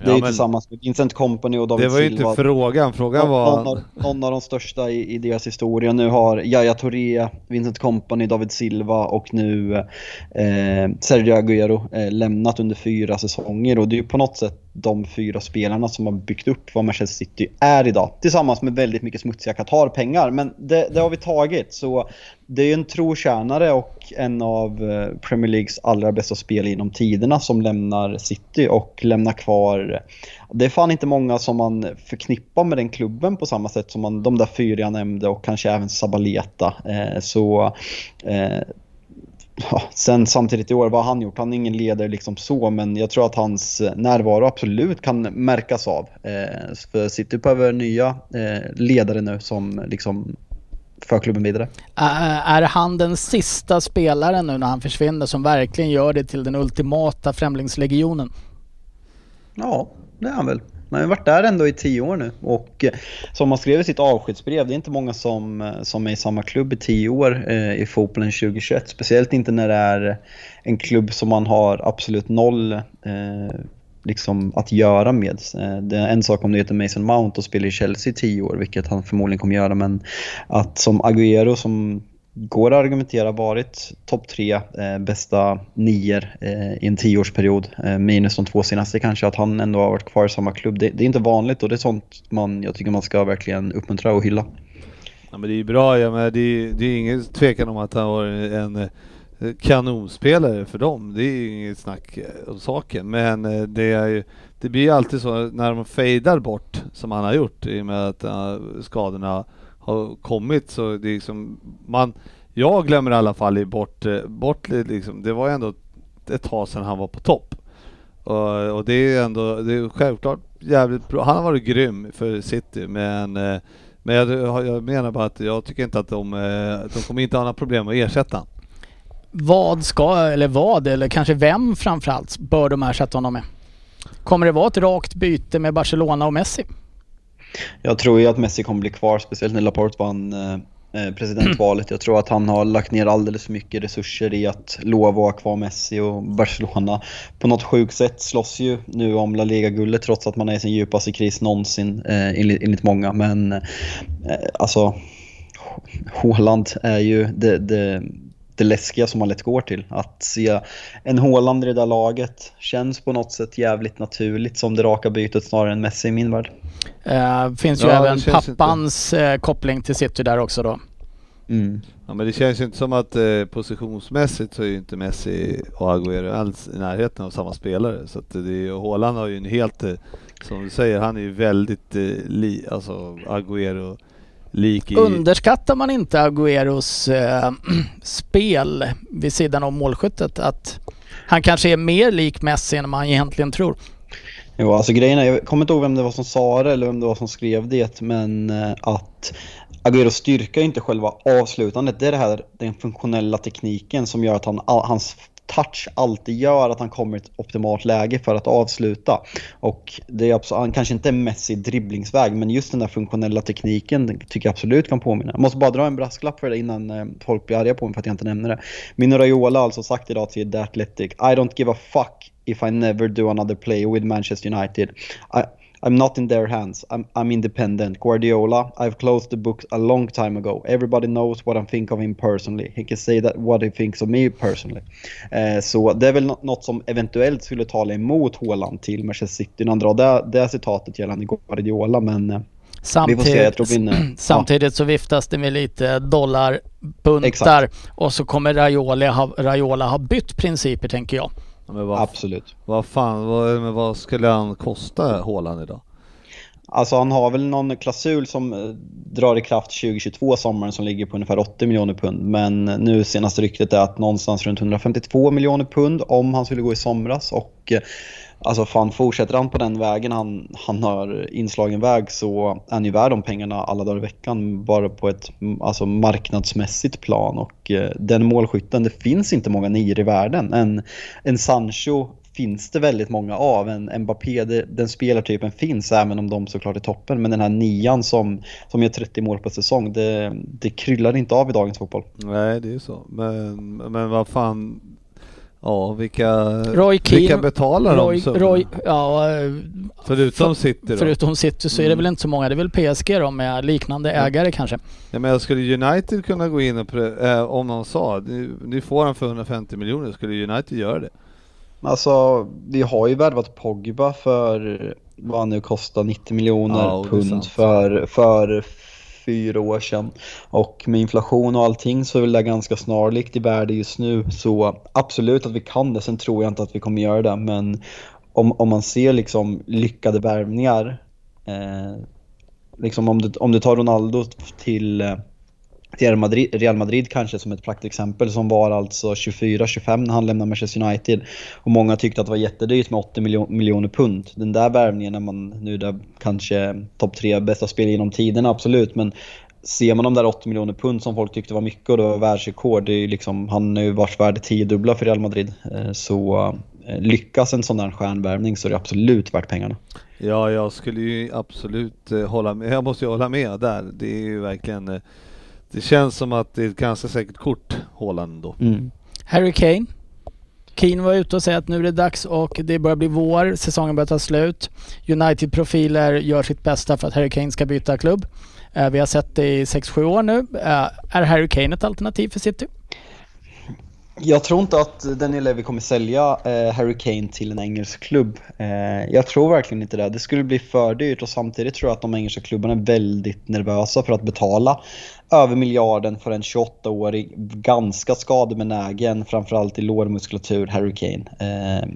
det
Ja,
är tillsammans med Vincent Company och David
Det var ju
Silva.
inte frågan. Frågan
Någon,
var...
av, någon av de största i, i deras historia. Nu har Yahya Touré, Vincent Company, David Silva och nu eh, Sergio Agüero eh, lämnat under fyra säsonger. Och det är ju på något sätt de fyra spelarna som har byggt upp vad Manchester City är idag. Tillsammans med väldigt mycket smutsiga Qatar-pengar. Men det, det har vi tagit. Så det är ju en trotjänare och en av eh, Premier Leagues allra bästa spel inom tiderna som lämnar City och lämnar kvar det är fan inte många som man förknippar med den klubben på samma sätt som man, de där fyra jag nämnde och kanske även Sabaleta. Eh, så eh, ja, sen samtidigt i år, vad har han gjort? Han är ingen ledare liksom så, men jag tror att hans eh, närvaro absolut kan märkas av. Eh, för City behöver nya eh, ledare nu som liksom för klubben vidare.
Är han den sista spelaren nu när han försvinner som verkligen gör det till den ultimata främlingslegionen?
Ja, det är han väl. Han har varit där ändå i tio år nu och eh, som han skrev i sitt avskedsbrev, det är inte många som, eh, som är i samma klubb i tio år eh, i fotbollen 2021. Speciellt inte när det är en klubb som man har absolut noll eh, liksom att göra med. Eh, det är en sak om du heter Mason Mount och spelar i Chelsea i tio år, vilket han förmodligen kommer göra, men att som Agüero som går att argumentera varit topp tre eh, bästa nior eh, i en tioårsperiod. Eh, minus de två senaste kanske, att han ändå har varit kvar i samma klubb. Det, det är inte vanligt och det är sånt man, jag tycker man ska verkligen uppmuntra och hylla.
Ja, men det är ju bra, ja, men det är, det är ingen tvekan om att han var en eh, kanonspelare för dem. Det är ju inget snack om saken. Men eh, det, är ju, det blir ju alltid så när de fejdar bort, som han har gjort, i och med att eh, skadorna har kommit, så det är liksom, man, jag glömmer i alla fall bort, eh, bort liksom, det var ju ändå ett tag sedan han var på topp. Och, och det är ändå, det är självklart jävligt bra. Han har varit grym för City, men men jag, jag menar bara att jag tycker inte att de, de kommer inte ha några problem att ersätta honom.
Vad ska, eller vad, eller kanske vem framförallt bör de ersätta honom med? Kommer det vara ett rakt byte med Barcelona och Messi?
Jag tror ju att Messi kommer bli kvar, speciellt när Laporte vann eh, eh, presidentvalet. Jag tror att han har lagt ner alldeles för mycket resurser i att lova att ha kvar Messi och Barcelona på något sjukt sätt slåss ju nu om La Liga-guldet trots att man är i sin djupaste kris någonsin eh, enligt, enligt många. Men eh, alltså, Håland är ju det, det, det läskiga som man lätt går till. Att se en Håland i det där laget känns på något sätt jävligt naturligt som det raka bytet snarare än Messi i min värld.
Eh, finns ju
Ja,
även
känns inte-
pappans eh, koppling till City där också då.
Mm.
Ja, men det känns ju inte som att eh, positionsmässigt så är ju inte Messi och Agüero alls i närheten av samma spelare. Så att det är ju, Haaland har ju en helt, eh, som du säger, han är ju väldigt eh, li, alltså Agüero lik i...
Underskattar man inte Agüeros eh, spel vid sidan om målskyttet? Att han kanske är mer lik Messi än man egentligen tror.
Jo, alltså grejen är, jag kommer inte ihåg vem det var som sa det eller vem det var som skrev det, men eh, att Agüeros styrka är inte själva avslutandet. Det är det här, den funktionella tekniken som gör att han, hans touch alltid gör att han kommer i ett optimalt läge för att avsluta. Och det är absolut, han kanske inte är Messi dribblingsväg, men just den där funktionella tekniken tycker jag absolut kan påminna. Jag måste bara dra en brasklapp för det innan eh, folk blir arga på mig för att jag inte nämner det. Mino Raiola har alltså sagt idag till The Athletic, I don't give a fuck if I never do another play with Manchester United. I, I'm not in their hands. I'm, I'm independent. Guardiola, I've closed the books a long time ago. Everybody knows what I think of him personally. He can say that what he thinks of me personally. Eh, så det är väl nå- något som eventuellt skulle tala emot Haaland till Manchester City han drar det, det citatet gällande Guardiola. Men eh, får se.
Samtidigt, samtidigt så viftas det med lite dollarbuntar
Exakt.
och så kommer Raiola ha, Raiola ha bytt principer tänker jag.
Men vad,
Absolut.
vad fan, vad, men vad skulle han kosta Haaland idag?
Alltså han har väl någon klausul som eh, drar i kraft 2022 sommaren som ligger på ungefär 80 miljoner pund. Men nu senaste ryktet är att någonstans runt 152 miljoner pund om han skulle gå i somras. Och eh, alltså fan fortsätter han på den vägen han, han har inslagen väg så är han ju värd de pengarna alla dagar i veckan bara på ett alltså, marknadsmässigt plan. Och eh, den målskytten, det finns inte många nior i världen. En, en Sancho finns det väldigt många av. En Mbappé, det, den spelartypen finns även om de såklart är toppen. Men den här nian som, som gör 30 mål på säsong, det, det kryllar inte av i dagens fotboll.
Nej, det är ju så. Men, men vad fan, ja vilka,
Roy Keane,
vilka betalar
Roy,
de?
Roy, ja,
Förutom City då?
förutom City så är det
Mm.
väl inte så många. Det är väl PSG då med liknande ägare kanske.
Ja, men skulle United kunna gå in och eh, om de sa, ni, ni får han för 150 miljoner, skulle United göra det?
Alltså, vi har ju värvat Pogba för vad han nu kostar, 90 miljoner
Ja,
pund för, för fyra år sedan. Och med inflation och allting så är väl det ganska snarlikt i värde just nu. Så absolut att vi kan det, sen tror jag inte att vi kommer göra det. Men om, om man ser liksom lyckade värvningar, eh, liksom om du, om du tar Ronaldo till eh, Real Madrid, Real Madrid kanske som ett praktexempel som var alltså 24-25 när han lämnade Manchester United. Och många tyckte att det var jättedyrt med 80 miljon, miljoner pund. Den där värvningen när man nu där kanske topp tre bästa spel genom tiderna, absolut. Men ser man de där 80 miljoner pund som folk tyckte var mycket och det var världsrekord. Det är liksom, han är ju vars värde tiodubbla för Real Madrid. Eh, så eh, lyckas en sån där stjärnvärvning så är det absolut värt pengarna.
Ja, jag skulle ju absolut eh, hålla med. Jag måste ju hålla med där. Det är ju verkligen, eh, det känns som att det är ett ganska säkert kort, Haaland då.
Mm.
Harry Kane. Kane var ute och säger att nu är det dags och det börjar bli vår, säsongen börjar ta slut. United-profiler gör sitt bästa för att Harry Kane ska byta klubb. Eh, vi har sett det i 6-7 år nu. Eh, är Harry Kane ett alternativ för City?
Jag tror inte att Daniel Levy kommer sälja eh, Harry Kane till en engelsk klubb. Eh, jag tror verkligen inte det. Det skulle bli för dyrt och samtidigt tror jag att de engelska klubbarna är väldigt nervösa för att betala över miljarden för en 28-årig, ganska skadebenägen, framförallt i lårmuskulatur, Harry Kane. Eh,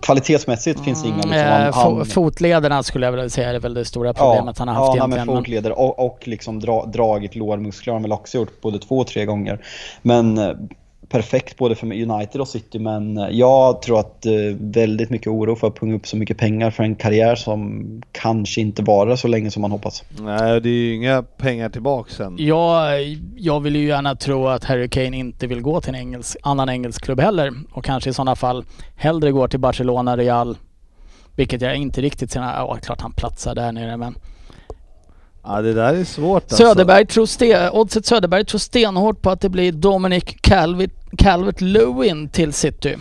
kvalitetsmässigt finns det inga... Liksom,
Eh,
han, han,
Fotlederna skulle jag vilja säga är väl det stora problemet han har haft
ja,
egentligen. men-
fotleder och, och liksom dra, dragit lårmuskler har han väl också gjort både två och tre gånger. Men eh, perfekt både för United och City men jag tror att eh, väldigt mycket oro för att punga upp så mycket pengar för en karriär som kanske inte varar så länge som man hoppas.
Nej, det är ju inga pengar tillbaks sen.
Jag, jag vill ju gärna tro att Harry Kane inte vill gå till en engelsk, annan engelsk klubb heller och kanske i sådana fall hellre går till Barcelona, Real. Vilket jag inte riktigt ser, ja klart han platsar där nere men.
Ja, det där är svårt alltså.
Söderberg tror sten, Oddset Söderberg tror stenhårt på att det blir Dominic Calvert, Calvert Lewin till City.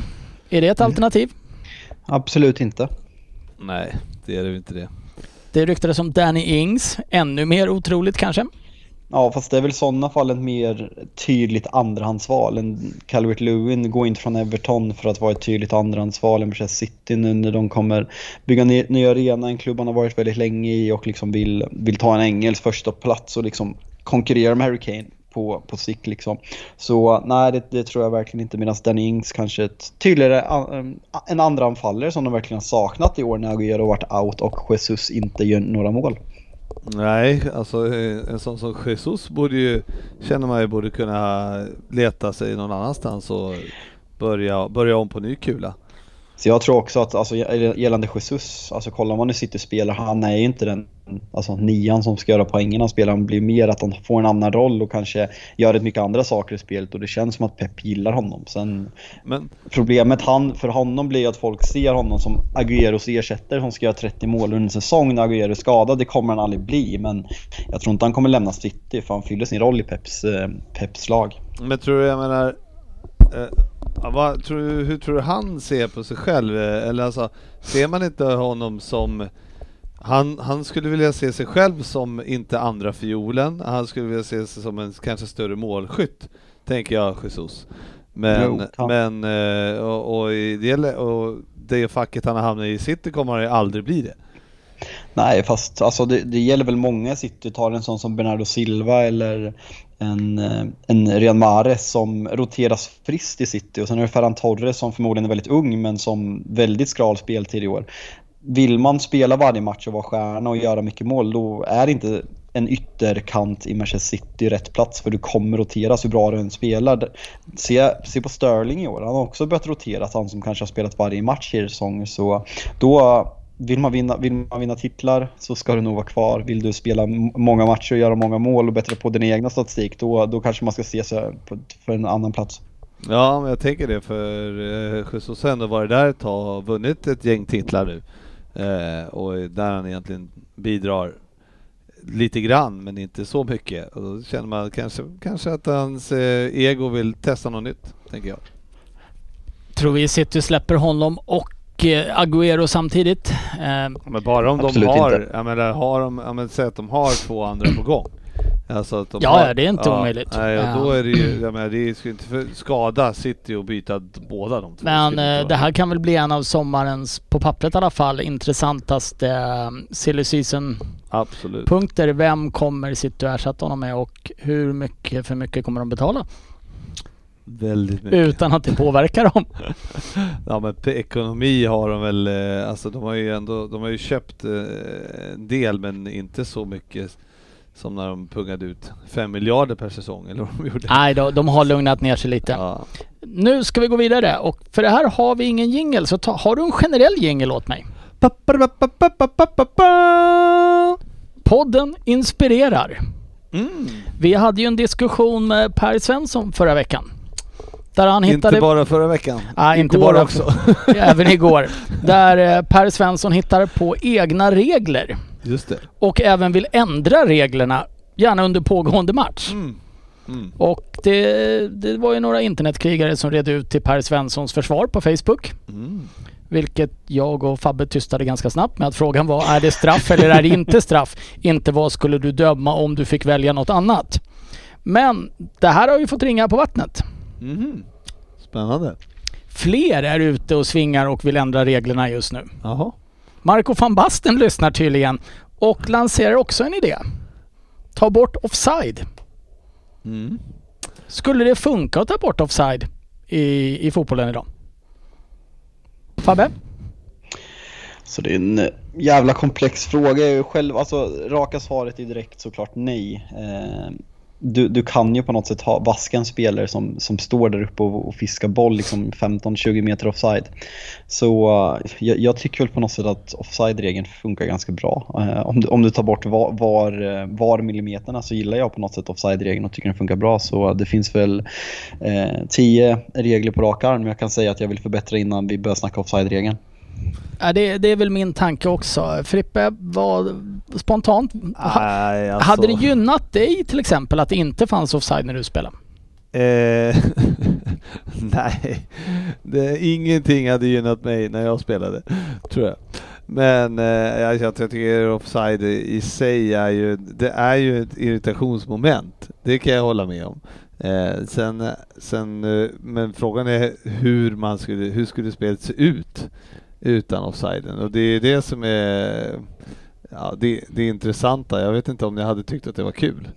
Är det ett
Mm.
alternativ?
Absolut inte.
Nej, det är det inte det.
Det ryktades om Danny Ings, ännu mer otroligt kanske.
Ja, fast det är väl i sådana fall ett mer tydligt andrahandsval. En Calvert Lewin går inte från Everton för att vara ett tydligt andrahandsval än Manchester City nu när de kommer bygga ny, ny arena, en klubb han har varit väldigt länge i och liksom vill, vill ta en engelsk första plats och liksom konkurrera med Harry Kane på, på sikt liksom. Så nej, det, det tror jag verkligen inte. Medan Danny Ings kanske ett tydligare an, um, en andra anfallare som de verkligen har saknat i år när Agüero har varit out och Jesus inte gör några mål.
Nej, alltså eh, en sån som Jesus borde ju, känner man ju, borde kunna leta sig någon annanstans och börja, börja om på ny kula.
Så jag tror också att alltså, gällande Jesus, alltså kollar man hur City spelar, han är ju inte den alltså, nian som ska göra poängen han spelar. Han blir mer att han får en annan roll och kanske gör rätt mycket andra saker i spelet och det känns som att Pep gillar honom. Sen
Men
problemet han, för honom blir att folk ser honom som Agüeros ersättare som ska göra 30 mål under en säsong när Agüero är skadad. Det kommer han aldrig bli men jag tror inte han kommer lämna City för han fyller sin roll i Peps, eh, Peps lag.
Men tror du, jag menar, eh, ja, vad, tror du, hur tror du han ser på sig själv? Eh, Eller alltså, ser man inte honom som, Han, han skulle vilja se sig själv som inte andra fiolen. Han skulle vilja se sig som en kanske större målskytt, tänker jag, Jesus. Men,
Jo,
men eh, och, och, i det, och det facket han har hamnat i City kommer han aldrig bli det.
Nej, fast alltså, det, det gäller väl många City. Tar en sån som Bernardo Silva eller en, eh, en Real Mahrez som roteras friskt i City. Och sen är det Ferran Torres som förmodligen är väldigt ung men som väldigt skral speltid i år. Vill man spela varje match och vara stjärna och göra mycket mål då är inte en ytterkant i Manchester City rätt plats för du kommer roteras hur bra du än spelar. Se, se på Sterling i år, han har också börjat roteras, han som kanske har spelat varje match i säsong. Så då vill man, vinna, vill man vinna titlar så ska du nog vara kvar. Vill du spela många matcher och göra många mål och bättra på din egna statistik då, då kanske man ska se sig på, för en annan plats.
Ja, men jag tänker det för eh, Jesus har ändå varit där ett tag och vunnit ett gäng titlar nu. Eh, och där han egentligen bidrar lite grann, men inte så mycket. Och då känner man kanske, kanske att hans eh, ego vill testa något nytt, tänker jag.
Tror vi City släpper honom och eh, Agüero samtidigt. Eh,
Men bara om
Absolut
de har,
inte.
jag menar, har de, jag menar, säg att de har två andra på gång. Alltså att de
Ja,
har,
ja, det är inte omöjligt.
Nej, och
Ja.
då är det ju, jag menar, det skulle inte för, skada City att byta båda de två.
Men
inte
eh, det här kan väl bli en av sommarens, på pappret i alla fall, intressantaste silly season-punkter.
Absolut.
Vem kommer City att ersätta honom med och hur mycket för mycket kommer de betala?
Väldigt mycket.
Utan att det påverkar dem.
Ja men på ekonomi har de väl, eh, alltså de har ju ändå, de har ju köpt eh, en del men inte så mycket som när de pungade ut 5 miljarder per säsong eller vad de gjorde.
Nej, då, de har lugnat ner sig lite.
Ja.
Nu ska vi gå vidare och för det här har vi ingen jingel så ta, har du en generell jingel åt mig? Podden inspirerar.
Mm.
Vi hade ju en diskussion med Per Svensson förra veckan. Där han
Inte
hittade...
bara förra veckan.
Nej, inte bara
också.
Även igår. Där eh, Per Svensson hittar på egna regler
Just det.
och även vill ändra reglerna, gärna under pågående match.
Mm. Mm.
Och det, det var ju några internetkrigare som red ut till Per Svenssons försvar på Facebook.
Mm.
Vilket jag och Fabbe tystade ganska snabbt med att frågan var är det straff eller är det inte straff? Inte vad skulle du döma om du fick välja något annat? Men det här har ju fått ringa på vattnet.
Mhm. Spännande.
Fler är ute och svingar och vill ändra reglerna just nu.
Jaha.
Marco van Basten lyssnar tydligen och lanserar också en idé. Ta bort offside.
Mm.
Skulle det funka att ta bort offside i, i fotbollen idag? Fabbe?
Så det är en eh, jävla komplex fråga. Jag själv, alltså, raka svaret är direkt såklart nej. Eh, du, du kan ju på något sätt ha, vaska en spelare som, som står där uppe och, och fiskar boll liksom 15-20 meter offside. Så eh, jag, jag tycker väl på något sätt att offside-regeln funkar ganska bra. Eh, om, du, om du tar bort var, var, eh, var millimeterna så gillar jag på något sätt offside-regeln och tycker den funkar bra. Så det finns väl eh, tio regler på rak arm. Jag kan säga att jag vill förbättra innan vi börjar snacka offside-regeln.
Ja, det, det är väl min tanke också. Frippe, vad spontant?
Nej, alltså.
Hade det gynnat dig till exempel att det inte fanns offside när du spelade?
Eh, nej, det, ingenting hade gynnat mig när jag spelade, tror jag. Men eh, jag, jag tycker offside i sig är ju, det är ju ett irritationsmoment. Det kan jag hålla med om. Eh, sen, sen, eh, men frågan är hur man skulle, hur skulle spelet se ut utan offsiden? Och det är det som är Ja, det, det är intressanta. Jag vet inte om jag hade tyckt att det var kul.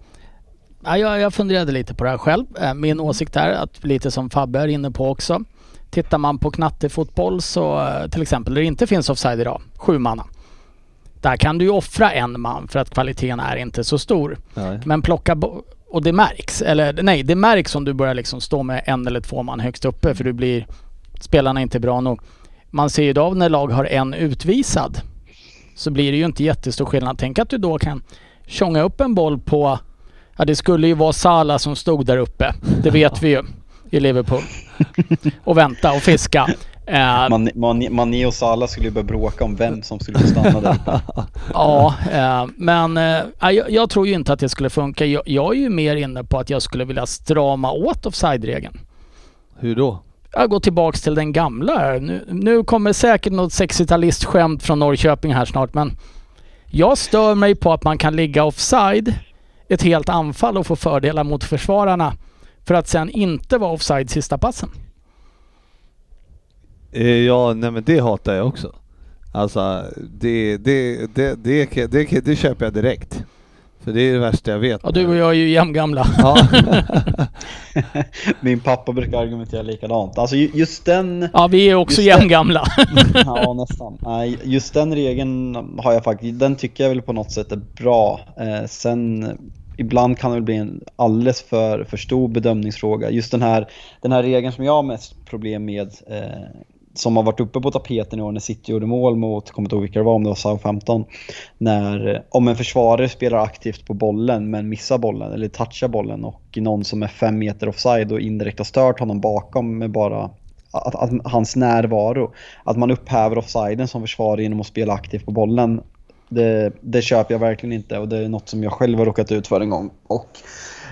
Ja, jag, jag funderade lite på det här själv. Eh, Min åsikt är att lite som Fabbe är inne på också. Tittar man på knattefotboll så eh, till exempel där det inte finns offside idag, sju manna. Där kan du ju offra en man för att kvaliteten är inte så stor.
Nej.
Men plocka och det märks, eller nej det märks om du börjar liksom stå med en eller två man högst uppe för du blir, spelarna är inte bra nog. Man ser ju idag när lag har en utvisad så blir det ju inte jättestor skillnad. Tänk att du då kan tjonga upp en boll på, ja det skulle ju vara Salah som stod där uppe. Det vet vi ju i Liverpool. Och vänta och fiska. Eh,
Man, man, Mané och Salah skulle ju börja bråka om vem som skulle få stanna där.
Ja, eh, men eh, jag, jag tror ju inte att det skulle funka. Jag, jag är ju mer inne på att jag skulle vilja strama åt offside-regeln.
Hur då?
Jag går tillbaks till den gamla. Nu, nu kommer säkert något 60-talistskämt från Norrköping här snart men Jag stör mig på att man kan ligga offside ett helt anfall och få fördelar mot försvararna för att sen inte vara offside sista passen.
Eh, ja, nej men det hatar jag också. Alltså, det, det, det, det, det, det, det köper jag direkt. För det är det värsta jag vet.
Ja, du och jag är ju jämngamla.
Ja.
Min pappa brukar argumentera likadant. Alltså ju- just den...
Ja, vi är också jämngamla.
Ja, nästan. Nej, just den regeln har jag faktiskt, den tycker jag väl på något sätt är bra. Eh, sen ibland kan det bli en alldeles för, för stor bedömningsfråga. Just den här, den här regeln som jag har mest problem med, eh, som har varit uppe på tapeten i år när City gjorde mål mot, kommer inte ihåg vilka det var, om det var Southampton. När, om en försvarare spelar aktivt på bollen men missar bollen eller touchar bollen och någon som är fem meter offside och indirekt har stört honom bakom med bara att, att hans närvaro, att man upphäver offsiden som försvarare genom att spela aktivt på bollen. Det, det köper jag verkligen inte och det är något som jag själv har råkat ut för en gång. Och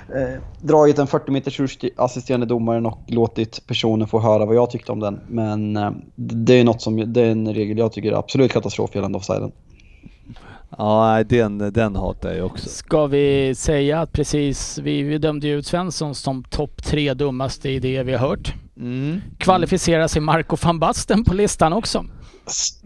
eh, dragit en 40 meters till assisterande domaren och låtit personen få höra vad jag tyckte om den. Men eh, det är något som, det är en regel jag tycker är absolut katastrof gällande offsiden.
ja, den, den hatar jag också.
Ska vi säga att precis, vi, vi dömde ju ut Svensson som topp tre dummaste idéer vi har hört.
Mm.
Kvalificerar sig Marco van Basten på listan också?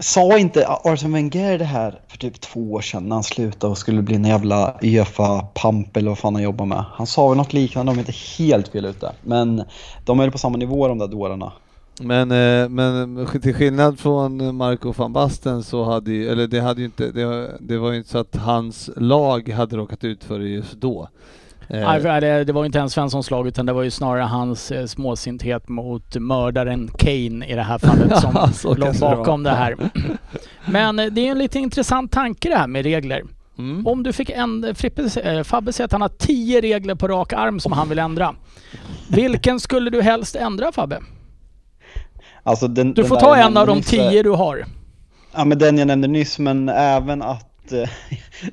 Sa inte Arsene Wenger det här för typ två år sedan när han slutade och skulle bli en jävla Uefa-pamp eller vad fan han jobbar med? Han sa väl något liknande om inte helt fel ute. Men de är väl på samma nivå de där dårarna.
Men, eh, men till skillnad från Marco van Basten så hade ju, eller det hade ju inte, det, det var ju inte så att hans lag hade råkat ut för det just då. Eh,
Nej, för det, det var ju inte ens Svenssons lag utan det var ju snarare hans eh, småsinthet mot mördaren Kane i det här fallet som
Ja, så
låg
kanske det
bakom
var.
det här. Men eh, det är ju en lite intressant tanke det här med regler.
mm.
Om du fick en, Frippe, Fabbe säger att han har tio regler på rak arm som han vill ändra. Vilken skulle du helst ändra Fabbe?
Alltså den,
Du
den
får
där
ta
jag
en av
nämnde
de
nyss,
tio du har.
Ja men den jag nämnde nyss men även att eh,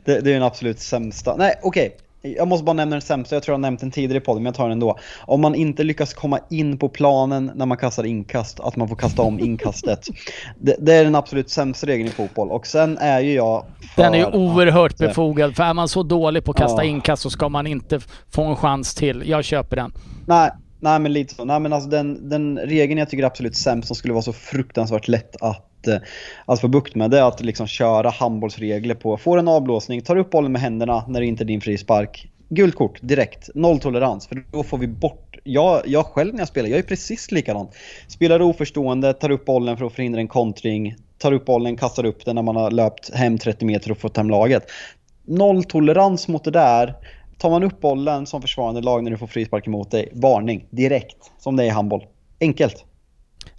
det, det är den absolut sämsta. Nej okej. Jag måste bara nämna den sämsta, jag tror jag har nämnt den tidigare i podden men jag tar den ändå. Om man inte lyckas komma in på planen när man kastar inkast, att man får kasta om inkastet. Det, det är den absolut sämsta regeln i fotboll och sen är ju jag för
Den är ju oerhört
att, eh,
befogad. För är man så dålig på att kasta
Ja.
inkast så ska man inte få en chans till. Jag köper den.
Nej, nej men lite så. Nej men alltså den, den regeln jag tycker är absolut sämst som skulle vara så fruktansvärt lätt att, eh, att få bukt med det är att liksom köra handbollsregler på, får en avblåsning, tar upp bollen med händerna när det inte är din frispark. Gult kort direkt, nolltolerans för då får vi bort, jag, jag själv när jag spelar, jag är precis likadant. Spelar oförstående, tar upp bollen för att förhindra en kontring, tar upp bollen, kastar upp den när man har löpt hem 30 meter och fått hem laget. Nolltolerans mot det där. Tar man upp bollen som försvarande lag när du får frispark emot dig, varning direkt. Som det är i handboll. Enkelt.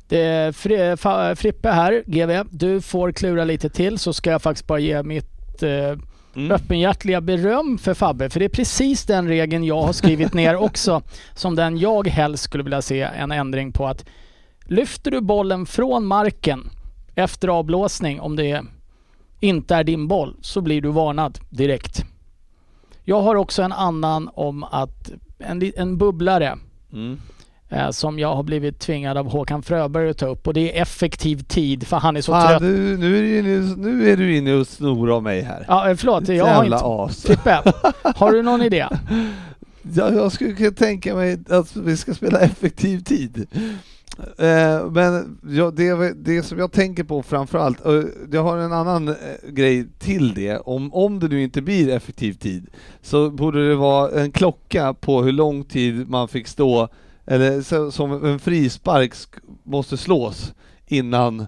Det är Fri, Fa- Frippe här, GV. Du får klura lite till så ska jag faktiskt bara ge mitt eh,
Mm.
öppenhjärtliga beröm för Fabbe. För det är precis den regeln jag har skrivit ner också. Som den jag helst skulle vilja se en ändring på. att Lyfter du bollen från marken efter avblåsning, om det inte är din boll, så blir du varnad direkt. Jag har också en annan om att en, en bubblare
Mm.
eh, som jag har blivit tvingad av Håkan Fröberg att ta upp och det är effektiv tid för han är så
Fan,
trött.
du, nu, är du inne, nu är du inne och snor av mig här.
Ja, eh, förlåt, jag har inte...
as.
Frippe, har du någon idé?
Ja, jag skulle kunna tänka mig att vi ska spela effektiv tid. Eh, men ja, det, det som jag tänker på framförallt, och jag har en annan eh, grej till det. Om, om det nu inte blir effektiv tid så borde det vara en klocka på hur lång tid man fick stå, eller så, som en frispark måste slås innan,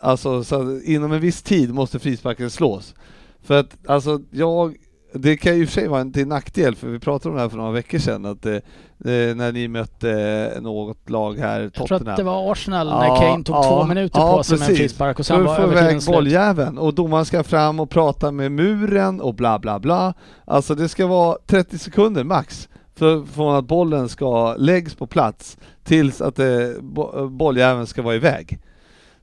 alltså så, inom en viss tid måste frisparken slås. För att alltså jag det kan ju i och för sig vara en till nackdel, för vi pratade om det här för några veckor sedan, att eh, eh, när ni mötte eh, något lag här,
Jag tror
Tottenham.
att det var Arsenal när
Ja,
Kane tog
ja,
två minuter
ja,
på sig med en
precis.
frispark och sen var övertiden slut.
bolljäveln och domaren ska fram och prata med muren och bla bla bla. Alltså det ska vara 30 sekunder max för, från att bollen ska läggs på plats tills att eh, bo, bolljäveln ska vara iväg.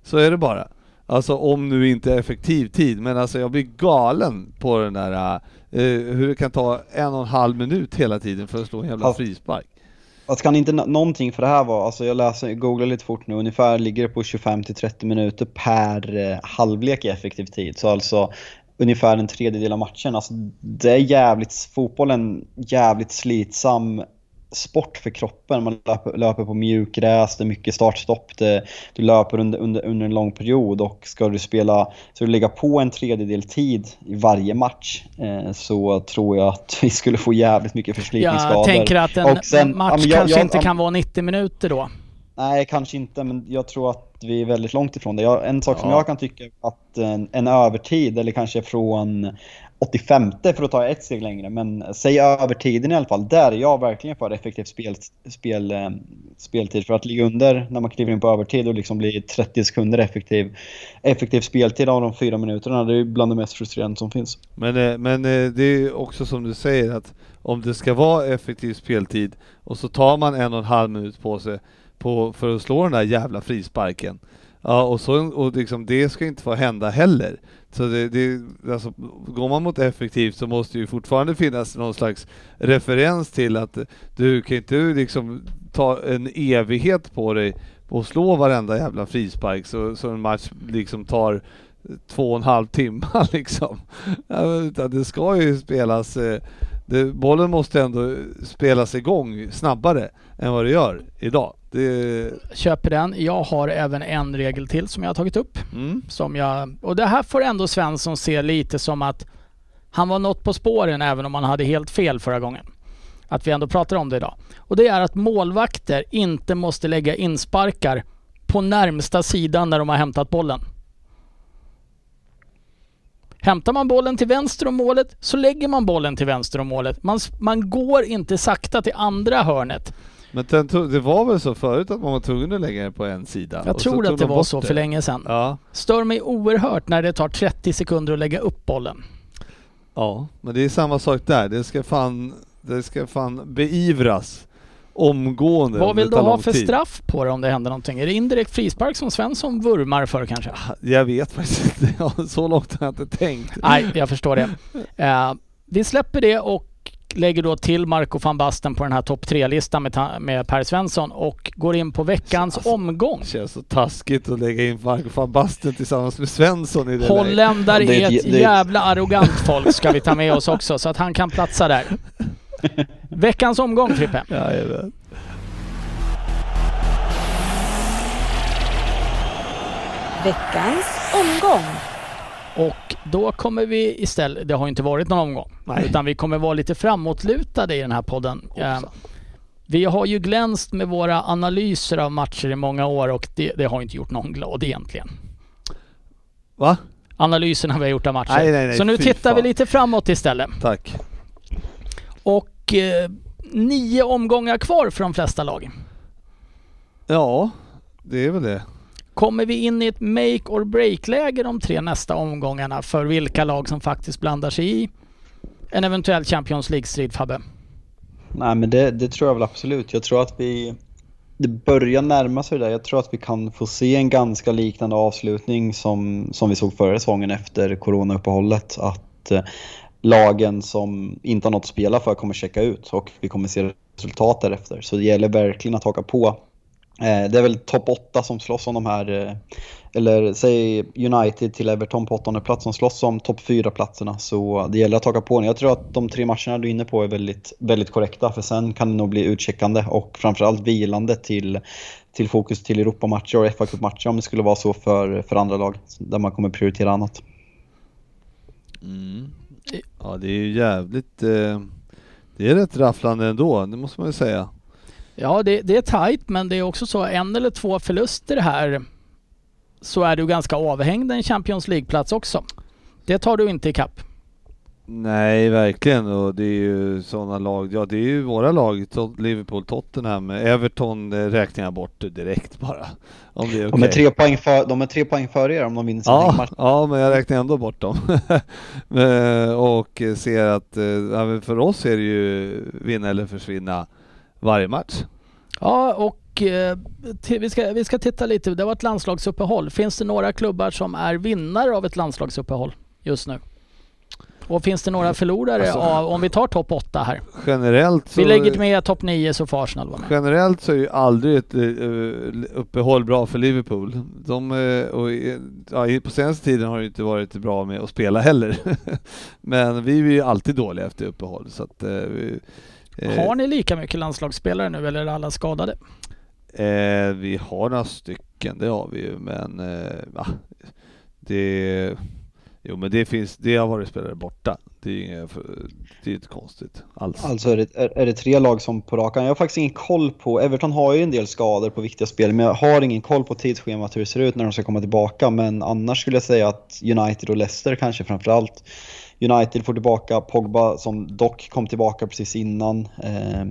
Så är det bara. Alltså om nu inte effektiv tid, men alltså jag blir galen på den där eh, hur det kan ta en och en halv minut hela tiden för att slå en jävla
Fast-
frispark.
Alltså kan inte nå- någonting för det här vara, alltså jag läser, googlar lite fort nu, ungefär ligger det på 25 till 30 minuter per eh, halvlek i effektiv tid. Så alltså ungefär en tredjedel av matchen. Alltså, det är jävligt, fotbollen jävligt slitsam sport för kroppen. Man löper, löper på mjukgräs, det är mycket startstopp, det, du löper under, under, under en lång period och ska du spela, så du lägga på en tredjedel tid i varje match eh, så tror jag att vi skulle få jävligt mycket förslitningsskador.
Jag tänker att en sen, match ja, jag, kanske jag, inte jag, kan vara 90 minuter då.
Nej, kanske inte, men jag tror att vi är väldigt långt ifrån det. En sak ja. som jag kan tycka att en, en övertid, eller kanske från 85 för att ta ett steg längre, men säg övertiden i alla fall. Där är jag verkligen för effektiv spel, spel, eh, speltid. För att ligga under när man kliver in på övertid och liksom bli 30 sekunder effektiv, effektiv speltid av de fyra minuterna, det är bland det mest frustrerande som finns.
Men, eh, men eh, det är också som du säger att om det ska vara effektiv speltid och så tar man en och en halv minut på sig på, för att slå den där jävla frisparken. Ja, och, så, och liksom, det ska inte få hända heller. Så det, det, alltså, går man mot effektivt så måste ju fortfarande finnas någon slags referens till att du kan inte liksom ta en evighet på dig och slå varenda jävla frispark så, så en match liksom tar två och en halv timme liksom. Utan det ska ju spelas eh, det, bollen måste ändå spelas igång snabbare än vad det gör idag. Det...
Köper den. Jag har även en regel till som jag har tagit upp. Mm. Som jag, och det här får ändå Svensson se lite som att han var något på spåren även om han hade helt fel förra gången. Att vi ändå pratar om det idag. Och det är att målvakter inte måste lägga insparkar på närmsta sidan när de har hämtat bollen. Hämtar man bollen till vänster om målet så lägger man bollen till vänster om målet. Man, man går inte sakta till andra hörnet.
Men det var väl så förut att man var tvungen att lägga den på en sida?
Jag tror att det var så det. för länge sedan. Ja. Stör mig oerhört när det tar 30 sekunder att lägga upp bollen.
Ja, men det är samma sak där. Det ska fan, det ska fan beivras omgående.
Vad vill du ha för tid. straff på det om det händer någonting? Är det indirekt frispark som Svensson vurmar för kanske?
Jag vet faktiskt inte. Så långt har jag inte tänkt.
Nej, jag förstår det. Uh, vi släpper det och lägger då till Marco van Basten på den här topp tre-listan med, med Per Svensson och går in på veckans alltså, omgång.
Det känns så taskigt att lägga in Marco van Basten tillsammans med Svensson i det
Holländare är ett, ett jävla arrogant folk ska vi ta med oss också så att han kan platsa där. Veckans omgång Frippe.
Jajamän.
Veckans omgång.
Och då kommer vi istället, det har inte varit någon omgång, Nej. utan vi kommer vara lite framåtlutade i den här podden. Eh, vi har ju glänst med våra analyser av matcher i många år och det, det har inte gjort någon glad egentligen.
Va?
Analyserna vi har gjort av matcher.
Nej, nej, nej,
Så nu tittar fan. vi lite framåt istället.
Tack.
Och eh, nio omgångar kvar för de flesta lag.
Ja, det är väl det.
Kommer vi in i ett make or break-läge de tre nästa omgångarna för vilka lag som faktiskt blandar sig i en eventuell Champions League-strid, Fabbe?
Nej, men det, det, tror jag väl absolut. Jag tror att vi... Det börjar närma sig det där. Jag tror att vi kan få se en ganska liknande avslutning som, som vi såg förra säsongen efter coronauppehållet. Att eh, lagen som inte har något att spela för kommer checka ut och vi kommer se resultat därefter. Så det gäller verkligen att haka på Eh, det är väl topp 8 som slåss om de här, eh, eller säg United till Everton på åttonde plats som slåss om topp 4-platserna. Så det gäller att haka på. Jag tror att de tre matcherna du är inne på är väldigt, väldigt korrekta för sen kan det nog bli utcheckande och framförallt vilande till, till fokus till Europamatcher och fa Cup-matcher om det skulle vara så för, för andra lag där man kommer prioritera annat.
Mm. Ja det är ju jävligt, eh, det är rätt rafflande ändå, det måste man ju säga.
Ja, det, det är tajt men det är också så en eller två förluster här så är du ganska avhängd en Champions League-plats också. Det tar du inte ikapp.
Nej, verkligen. Och det är ju sådana lag. Ja, det är ju våra lag. Liverpool, Tottenham, Everton räknar jag bort direkt bara.
Om det är okay. de, är tre poäng för, de är tre poäng före er om de vinner sin
ja, match. Ja, men jag räknar ändå bort dem. och ser att för oss är det ju vinna eller försvinna varje match.
Ja, och eh, vi, ska, vi ska titta lite. Det var ett landslagsuppehåll. Finns det några klubbar som är vinnare av ett landslagsuppehåll just nu? Och finns det några förlorare
Alltså-
av, om vi tar topp 8 här?
Generellt så...
Vi lägger med topp 9 så får Arsenal vara med.
Generellt så är ju aldrig ett eh, uppehåll bra för Liverpool. De, eh, och, eh, ja, på senaste tiden har det inte varit bra med att spela heller. Men vi är ju alltid dåliga efter uppehåll. Så att, eh, vi, eh,
Har ni lika mycket landslagsspelare nu eller är alla skadade?
eh, vi har några stycken, det har vi ju, men eh, va, det... Jo men det finns, det har varit spelare borta. Det är inget, det är inte konstigt alls.
Alltså är det, är, är det tre lag som på rakan. Jag har faktiskt ingen koll på, Everton har ju en del skador på viktiga spel, men jag har ingen koll på tidsschemat hur det ser ut när de ska komma tillbaka. Men annars skulle jag säga att United och Leicester kanske framförallt. United får tillbaka Pogba som dock kom tillbaka precis innan. Eh,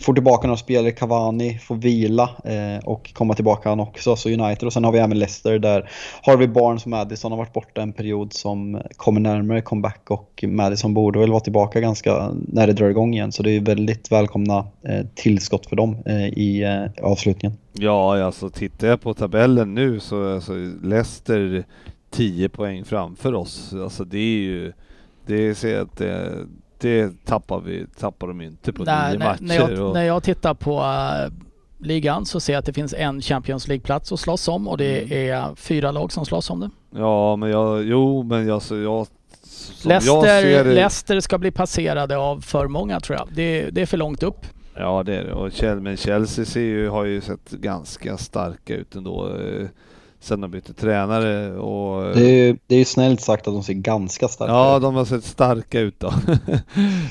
får tillbaka några spelare, Cavani får vila eh, och komma tillbaka han också. Så United och sen har vi även Leicester där Harvey Barnes och Madison har varit borta en period som kommer närmare comeback och Madison borde väl vara tillbaka ganska när det drar igång igen. Så det är väldigt välkomna eh, tillskott för dem eh, i eh, avslutningen.
Ja, alltså tittar jag på tabellen nu så är alltså Leicester 10 poäng framför oss. Alltså det är ju, det ser att det, det tappar vi, tappar de inte på
Nej,
nio
när,
matcher.
när, jag,
och,
när jag tittar på äh, ligan så ser jag att det finns en Champions League-plats att slåss om och det
Mm.
är fyra lag som slåss om det.
Ja, men jag, jo, men jag, så jag,
Leicester, Leicester ska bli passerade av för många tror jag. Det, det är för långt upp.
Ja, det är det. Och Chelsea, men Chelsea ser ju, har ju sett ganska starka ut ändå. Sen de bytte tränare och...
Det är ju det är ju snällt sagt att de ser ganska starka
Ja,
ut.
de har sett starka ut då.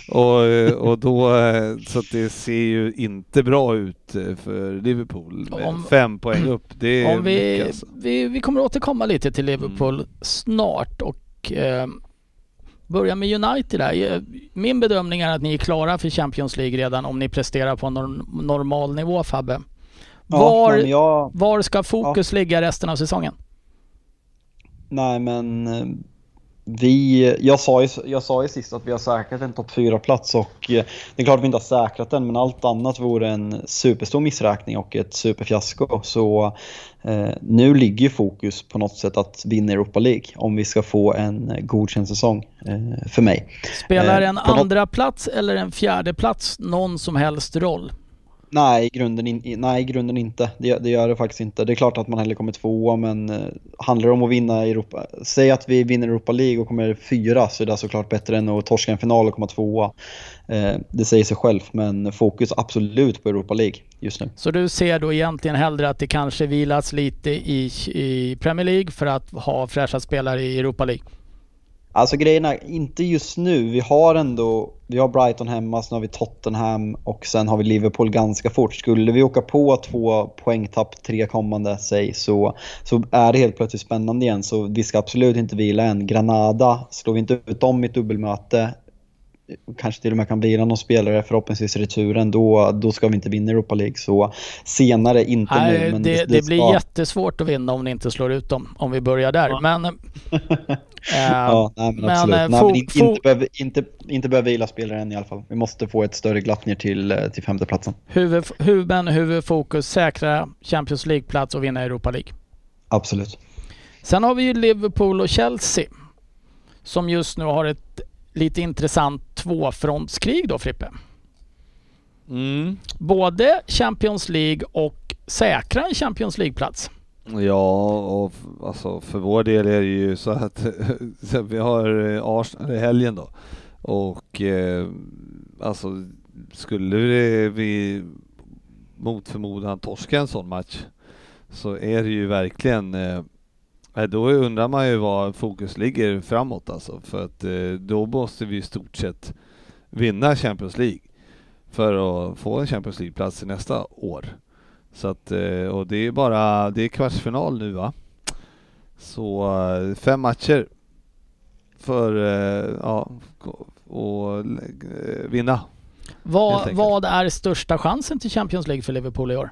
och, och då, eh, så att det ser ju inte bra ut eh, för Liverpool.
Om-
fem poäng upp, det är
Om vi,
mycket alltså.
vi, vi kommer återkomma lite till Liverpool
Mm.
snart och eh, börja med United där. Eh, Min bedömning är att ni är klara för Champions League redan om ni presterar på en norm- normal nivå Fabbe.
Ja,
Var,
jag,
var ska fokus ligga resten av säsongen?
Nej men eh, vi, jag sa, ju, jag sa ju sist att vi har säkrat en topp 4-plats och eh, det är klart att vi inte har säkrat den men allt annat vore en superstor missräkning och ett superfiasko. Så eh, nu ligger ju fokus på något sätt att vinna Europa League om vi ska få en eh, godkänd säsong eh, för mig.
Spelar
Eh,
en
något-
andra plats eller en fjärde plats någon som helst roll?
Nej, i grunden, in, nej, i grunden inte. Det, det gör det faktiskt inte. det är klart att man hellre kommer tvåa, men eh, handlar det om att vinna Europa... Säg att vi vinner Europa League och kommer fyra så är det såklart bättre än att torska en final och komma tvåa. Eh, det säger sig själv, men fokus absolut på Europa League just nu.
Så du ser då egentligen hellre att det kanske vilas lite i, i Premier League för att ha fräscha spelare i Europa League?
Alltså grejen är, inte just nu. Vi har ändå, vi har Brighton hemma, sen har vi Tottenham och sen har vi Liverpool ganska fort. Skulle vi åka på två poängtapp, tre kommande, säg, så, så är det helt plötsligt spännande igen. Så vi ska absolut inte vila än. Granada, slår vi inte ut dem i ett dubbelmöte, kanske till och med kan vila någon spelare, förhoppningsvis returen, då, då ska vi inte vinna Europa League. Så senare, inte
Nej,
nu. Men
det, det, blir
ska-
jättesvårt att vinna om ni inte slår ut dem, om vi börjar där. Men,
Ja, nej, men
men,
absolut. nej,
fo-
men inte,
fo-
inte, behöver, inte, inte behöver vila spelare än i alla fall. Vi måste få ett större glapp ner till, eh, till femteplatsen.
huvud, huvud, huvudfokus, säkra Champions League-plats och vinna Europa League.
Absolut.
Sen har vi ju Liverpool och Chelsea som just nu har ett lite intressant tvåfrontskrig då Frippe.
Mm.
Både Champions League och säkra en Champions League-plats.
Ja, och alltså för vår del är det ju så att vi har eh, Arsenal i helgen då. Och eh, alltså skulle vi mot förmodan torska en sån match så är det ju verkligen eh, nej, då undrar man ju var fokus ligger framåt alltså. För att eh, då måste vi i stort sett vinna Champions League för att få en Champions League-plats nästa år. Så att, eh, och det är bara, det är kvartsfinal nu va? Så eh, fem matcher för, ja, och vinna.
Vad, vad är största chansen till Champions League för Liverpool i år?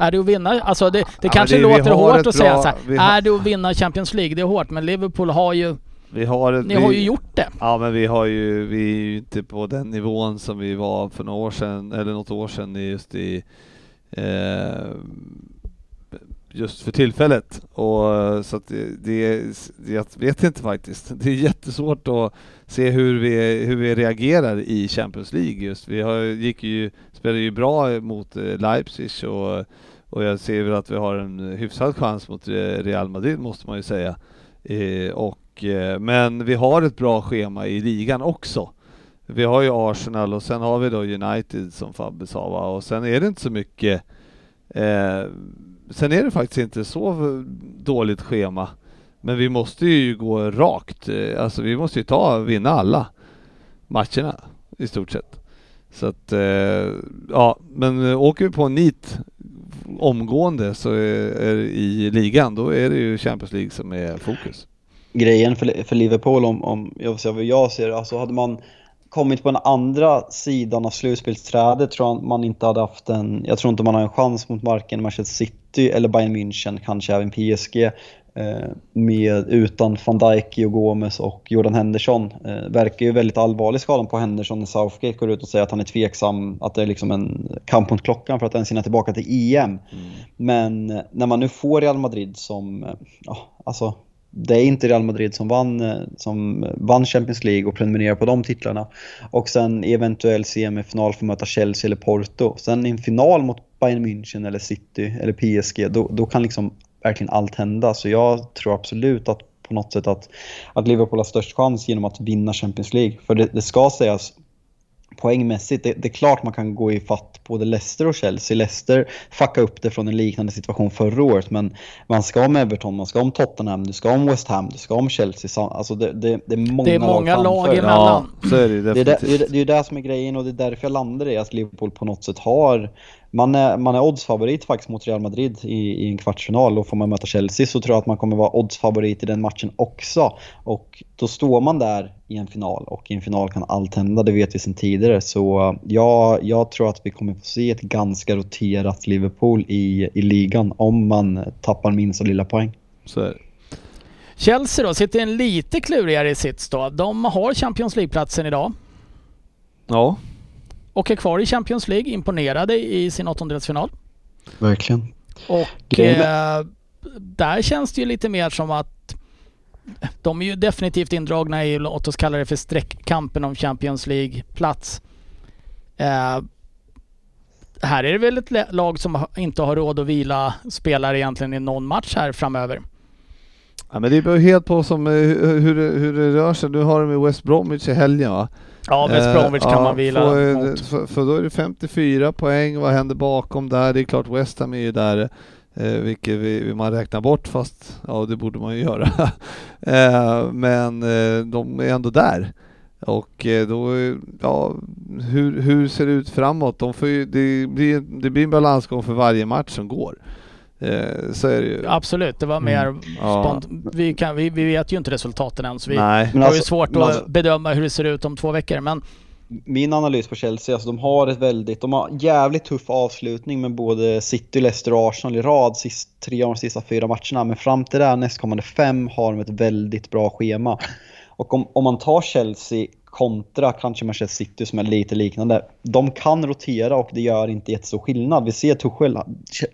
Är det att vinna? Alltså det, det
men
kanske
det-
låter hårt att säga
bra-
så här.
har-
Är det att vinna Champions League? Det är hårt, men Liverpool har ju,
Vi har,
ni
vi,
har ju gjort det.
Ja men vi har ju, vi är ju inte på den nivån som vi var för några år sedan, eller något år sedan just i, eh, just för tillfället. Och, så att det, det, jag vet inte faktiskt. Det är jättesvårt att se hur vi, hur vi reagerar i Champions League just. Vi har, gick ju, spelade ju bra mot eh, Leipzig och, och jag ser väl att vi har en hyfsad chans mot Real Madrid måste man ju säga. Eh, och, eh, men vi har ett bra schema i ligan också. Vi har ju Arsenal och sen har vi då United som Fabbe sa va? och sen är det inte så mycket eh, Sen är det faktiskt inte så dåligt schema. Men vi måste ju gå rakt. Eh, alltså vi måste ju ta, vinna alla matcherna i stort sett. Så att, eh, ja, men eh, åker vi på en nit omgående så är, är, i ligan, då är det ju Champions League som är fokus.
Grejen för, för Liverpool, om, om jag, vad jag ser alltså hade man kommit på den andra sidan av slutspelsträdet tror jag man inte hade haft en, jag tror inte man har en chans mot varken Manchester City eller Bayern München, kanske även PSG. Eh, med, utan van Dijk och Gomes och Jordan Henderson. Eh, verkar ju väldigt allvarlig skadan på Henderson när Southgate går ut och säger att han är tveksam, att det är liksom en kamp mot klockan för att ens hinna tillbaka till EM. Mm. Men eh, när man nu får Real Madrid som, ja, alltså det är inte Real Madrid som vann, eh, som vann Champions League och prenumererar på de titlarna. Och sen eventuell semifinal för att möta Chelsea eller Porto. Sen i en final mot Bayern München eller City eller PSG, då, då kan liksom verkligen allt hända. Så jag tror absolut att på något sätt att, att Liverpool har störst chans genom att vinna Champions League. För det, det ska sägas, poängmässigt, det, det, är klart man kan gå i fatt både Leicester och Chelsea. Leicester fuckade upp det från en liknande situation förra året, men man ska om Everton, man ska om Tottenham, du ska om West Ham, du ska om Chelsea. Alltså det, det, det är många,
det är många lag, lag emellan.
Ja, så är det,
det, är det, det är det som är grejen och det är därför jag landar i att Liverpool på något sätt har man är, man är oddsfavorit faktiskt mot Real Madrid i, i en kvartsfinal och får man möta Chelsea så tror jag att man kommer vara oddsfavorit i den matchen också. Och då står man där i en final och i en final kan allt hända, det vet vi sedan tidigare. Så ja, jag tror att vi kommer få se ett ganska roterat Liverpool i, i ligan om man tappar minsta lilla poäng.
Så är det.
Chelsea då, sitter en lite klurigare sits då. De har Champions League-platsen idag.
Ja,
och är kvar i Champions League, imponerade i sin åttondelsfinal.
Verkligen.
Och eh, där känns det ju lite mer som att de är ju definitivt indragna i, låt oss kalla det för streckkampen om Champions League-plats. Eh, här är det väl ett lag som inte har råd att vila spelare egentligen i någon match här framöver.
Ja, men det beror helt på som, eh, hur, hur det rör sig. Nu har de i West Bromwich i helgen va?
Ja, West Bromwich kan ja, man vila
för, för, för, då är det 54 poäng. Vad händer bakom där? Det är klart West Ham är ju där, eh, vilket vi, man räknar bort fast ja, det borde man ju göra. eh, men eh, de är ändå där. Och eh, då, ja, hur, hur ser det ut framåt? De ju, det, blir, det blir en balansgång för varje match som går. Eh, så är det ju.
Absolut, det var mer mm. ja. vi, kan, vi, vi, vet ju inte resultaten än så vi Nej. har alltså, ju svårt att alltså, bedöma hur det ser ut om två veckor. Men...
Min analys på Chelsea, alltså de har ett väldigt, de har jävligt tuff avslutning med både City, Leicester och Arsenal i rad sist, tre av de sista fyra matcherna. Men fram till det här nästkommande fem har de ett väldigt bra schema. Och om, om man tar Chelsea kontra kanske Manchester City som är lite liknande. De kan rotera och det gör inte jättestor skillnad. Vi ser Tuchel,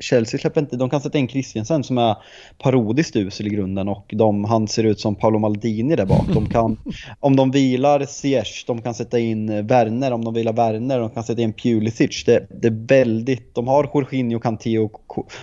Chelsea släpper inte, de kan sätta in Christiansen som är parodiskt usel i grunden och de, han ser ut som Paolo Maldini där bak. De kan, om de vilar Ziyech, de kan sätta in Werner, om de vilar Werner, de kan sätta in Pulisic. Det, det är väldigt, de har Jorginho, Kanté och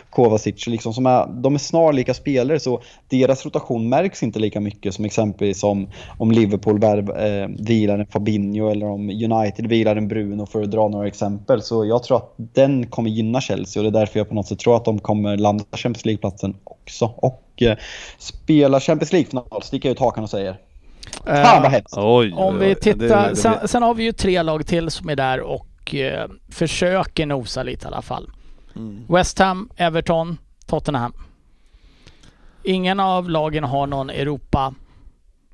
Kovacic liksom som är, de är snarlika spelare så deras rotation märks inte lika mycket som exempelvis om, om Liverpool värv, eh, vilar en Fabinho eller om United vilar en Bruno för att dra några exempel. Så jag tror att den kommer gynna Chelsea och det är därför jag på något sätt tror att de kommer landa Champions League-platsen också. Och eh, spela Champions League-final, sticker jag ut hakan och säger.
Uh, Fan vad hemskt! Om vi tittar, det, sen, sen, har vi ju tre lag till som är där och eh, försöker nosa lite i alla fall. Mm. West Ham, Everton, Tottenham. Ingen av lagen har någon Europa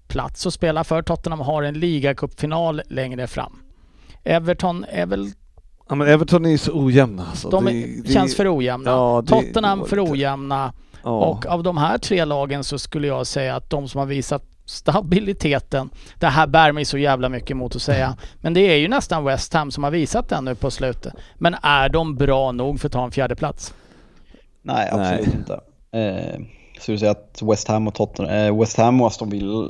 plats att spela för. Tottenham har en ligacupfinal längre fram. Everton är väl...
Ja men Everton är så ojämna alltså.
De det, känns det, för ojämna. Ja, Tottenham för ojämna. Ja. Och av de här tre lagen så skulle jag säga att de som har visat stabiliteten. Det här bär mig så jävla mycket emot att säga. Men det är ju nästan West Ham som har visat det nu på slutet. Men är de bra nog för att ta en fjärde plats?
Nej, absolut Nej. inte. Eh, så du säger att West Ham och Tottenham, eh, West Ham och Aston Villa,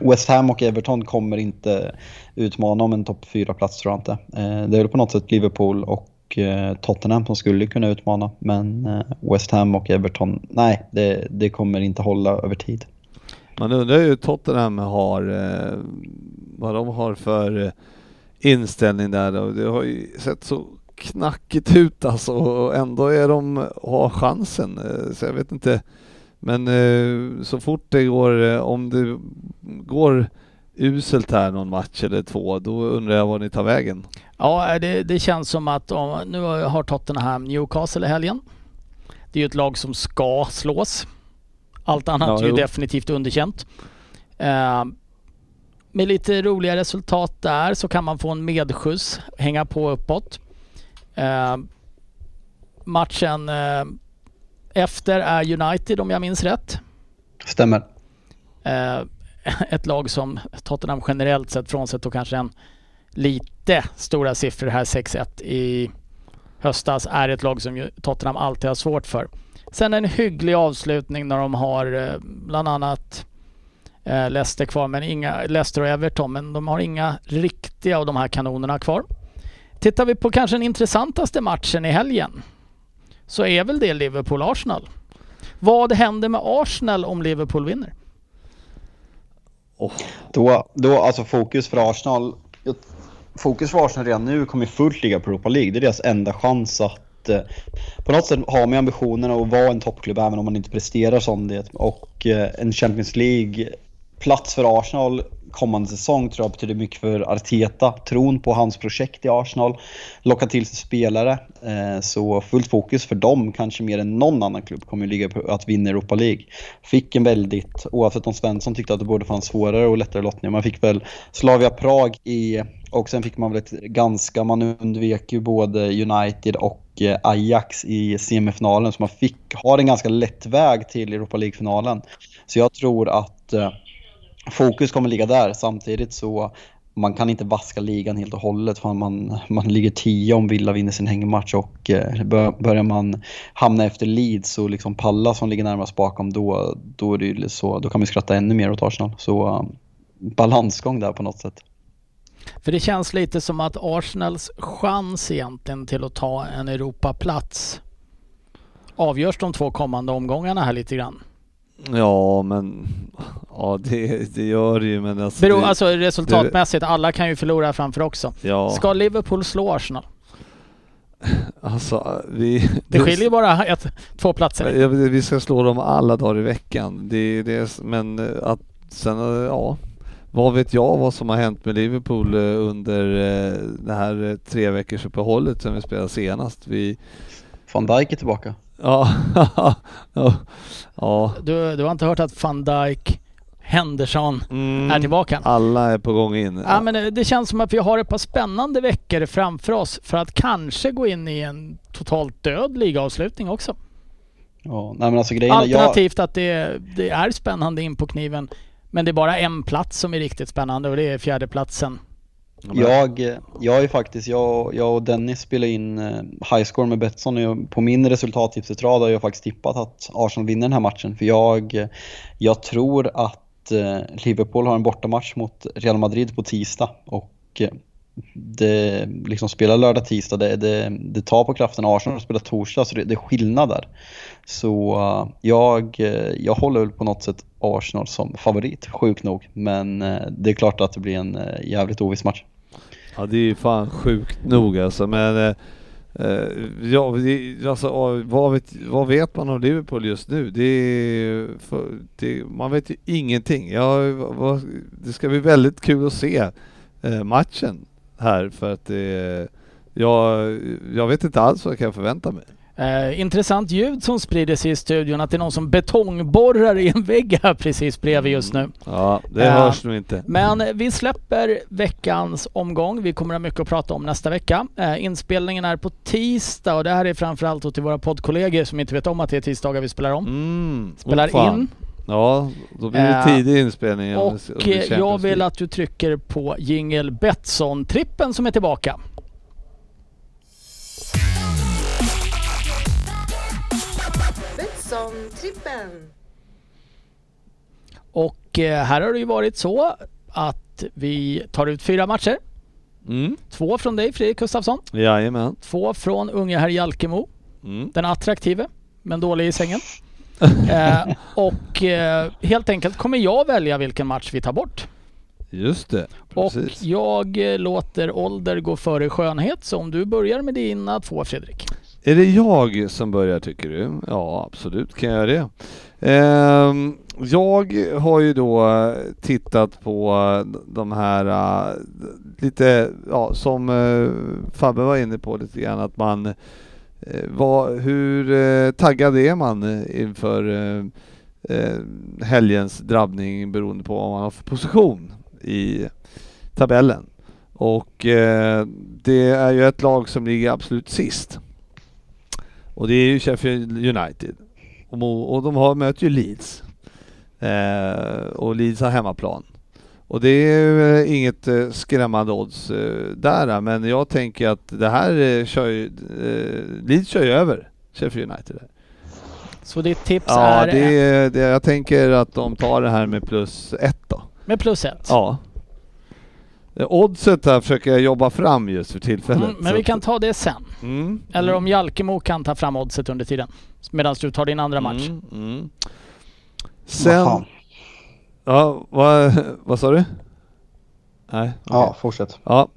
West Ham och Everton kommer inte utmana om en topp 4-plats tror jag inte. Eh, det är väl på något sätt Liverpool och eh, Tottenham som skulle kunna utmana, men West Ham och Everton, nej, det, det kommer inte hålla över tid.
Man undrar ju hur Tottenham har, vad de har för inställning där. Och det har ju sett så knackigt ut alltså och ändå är de, har chansen. Eh, så jag vet inte. Men eh, så fort det går, eh, om det går uselt här någon match eller två, då undrar jag var ni tar vägen.
Ja, det, det känns som att om, nu har Tottenham Newcastle i helgen. Det är ju ett lag som ska slås. Allt annat
Ja,
är ju
jo.
definitivt underkänt. Eh, med lite roliga resultat där så kan man få en medskjuts, hänga på uppåt. Eh, matchen eh, efter är United om jag minns rätt.
Stämmer.
Eh, ett lag som Tottenham generellt sett frånsett och kanske en lite stora siffror här 6-1 i höstas är ett lag som Tottenham alltid har svårt för. Sen en hygglig avslutning när de har eh, bland annat eh, Leicester kvar, men inga, Leicester och Everton, men de har inga riktiga av de här kanonerna kvar. Tittar vi på kanske den intressantaste matchen i helgen så är väl det Liverpool-Arsenal. Vad händer med Arsenal om Liverpool vinner?
Oh,
Då, då, alltså fokus för Arsenal, fokus för Arsenal redan nu kommer fullt ligga på Europa League. Det är deras enda chans att eh, på något sätt ha med ambitionerna att vara en toppklubb även om man inte presterar som det. Och eh, en Champions League-plats för Arsenal kommande säsong tror jag betyder mycket för Arteta. Tron på hans projekt i Arsenal, locka till sig spelare. Eh, så fullt fokus för dem, kanske mer än någon annan klubb, kommer ju ligga på att vinna Europa League. Fick en väldigt, oavsett om Svensson tyckte att det borde fanns svårare och lättare lottningar, man fick väl Slavia Prag i, och sen fick man väl ett ganska, man undvek ju både United och eh, Ajax i semifinalen, så man fick, har en ganska lätt väg till Europa League-finalen. Så jag tror att eh, fokus kommer ligga där. Samtidigt så man kan inte vaska ligan helt och hållet för man, man ligger 10 om Villa vinner sin hängmatch och eh, börjar man hamna efter Leeds och liksom Palla som ligger närmast bakom då, då, är det ju så, då kan man skratta ännu mer åt Arsenal. Så eh, balansgång där på något sätt.
För det känns lite som att Arsenals chans egentligen till att ta en Europaplats avgörs de två kommande omgångarna här lite grann
ja, men ja, det, det gör det ju. Men alltså,
Beror,
det,
alltså resultatmässigt, alla kan ju förlora framför också.
ja,
Ska Liverpool slå Arsenal?
alltså, vi,
Det skiljer ju bara ett, två platser.
Ja, vi ska slå dem alla dagar i veckan. Det, det, men eh, att sen, eh, ja, vad vet jag vad som har hänt med Liverpool eh, under det här tre veckors uppehållet sen vi spelade senast. Vi,
Van Dijk är tillbaka.
ja, ja.
Du, du har inte hört att van Dijk, Henderson
Mm,
är tillbaka?
Alla är på gång in.
Ja, men det- känns som att vi har ett par spännande veckor framför oss för att kanske gå in i en totalt död ligaavslutning också.
Ja, nej men alltså grejen är, jag,
Alternativt att det, det är spännande in på kniven men det är bara en plats som är riktigt spännande och det är fjärdeplatsen.
Jag, jag är faktiskt, jag, jag och Dennis spelade in eh, highscore med Betsson och på min resultattipsrad har jag faktiskt tippat att Arsenal vinner den här matchen. För jag, jag tror att eh, Liverpool har en bortamatch mot Real Madrid på tisdag och eh, det liksom spelar lördag, tisdag, det, det, det tar på kraften. Arsenal spelar torsdag så det, det är skillnad där. Så jag, jag håller väl på något sätt Arsenal som favorit, sjukt nog. Men det är klart att det blir en jävligt oviss match.
Ja det är ju fan sjukt nog alltså men eh, eh ja, det, alltså, vad, vet, vad vet man om Liverpool just nu? Det, är, för, det Man vet ju ingenting. Ja, vad, det ska bli väldigt kul att se eh, matchen här för att det, ja, jag vet inte alls vad jag kan förvänta mig.
Eh, intressant ljud som sprider sig i studion att det är någon som betongborrar i en vägg här precis bredvid just nu.
Ja, det
Ja.
hörs nog inte.
Men eh, vi släpper veckans omgång. Vi kommer ha mycket att prata om nästa vecka. Eh, inspelningen är på tisdag och det här är framförallt till våra poddkollegor som inte vet om att det är tisdagar vi spelar om.
Mm,
Spelar
fan.
in
Ja, då blir det
Eh,
tidig inspelning.
och eh, jag vill att du trycker på Jingle Betsson-trippen som är tillbaka.
Betsson-trippen.
Och eh, här har det ju varit så att vi tar ut fyra matcher.
Mm.
Två från dig Fredrik Gustafsson.
Jajamän.
Två från unge herr Jalkemo.
Mm.
Den attraktive, men dålig i sängen. eh, och eh, helt enkelt kommer jag välja vilken match vi tar bort.
Just det,
Och
precis.
jag eh, låter ålder gå före skönhet. Så om du börjar med dina två Fredrik.
Är det jag som börjar tycker du? Ja, absolut kan jag göra det. Ehm, jag har ju då eh, tittat på de här uh, lite, ja som uh, Fabbe var inne på lite grann att man uh, vad, hur uh, taggad är man inför uh, helgens drabbning beroende på vad man har för position i tabellen. Och det är ju ett lag som ligger absolut sist. Och det är ju Sheffield United. Och, och de har, möter ju Leeds. Eh, och Leeds har hemmaplan. Och det är eh, inget eh, skrämmande odds eh, där, men jag tänker att det här kör ju, Leeds kör ju över Sheffield United. Där.
Så ditt tips
Ja,
är
det, jag tänker att de tar det här med plus ett då.
med plus ett.
Ja. Eh, Oddset här försöker jag jobba fram just för tillfället.
Mm, men vi kan ta det sen.
Mm,
Eller
mm.
om Jalkemo kan ta fram oddset under tiden. Medan du tar din andra match.
Mm, mm.
Vad
Sen,
fan.
ja, vad, vad sa du? Nej,
Ja, fortsätt.
ja.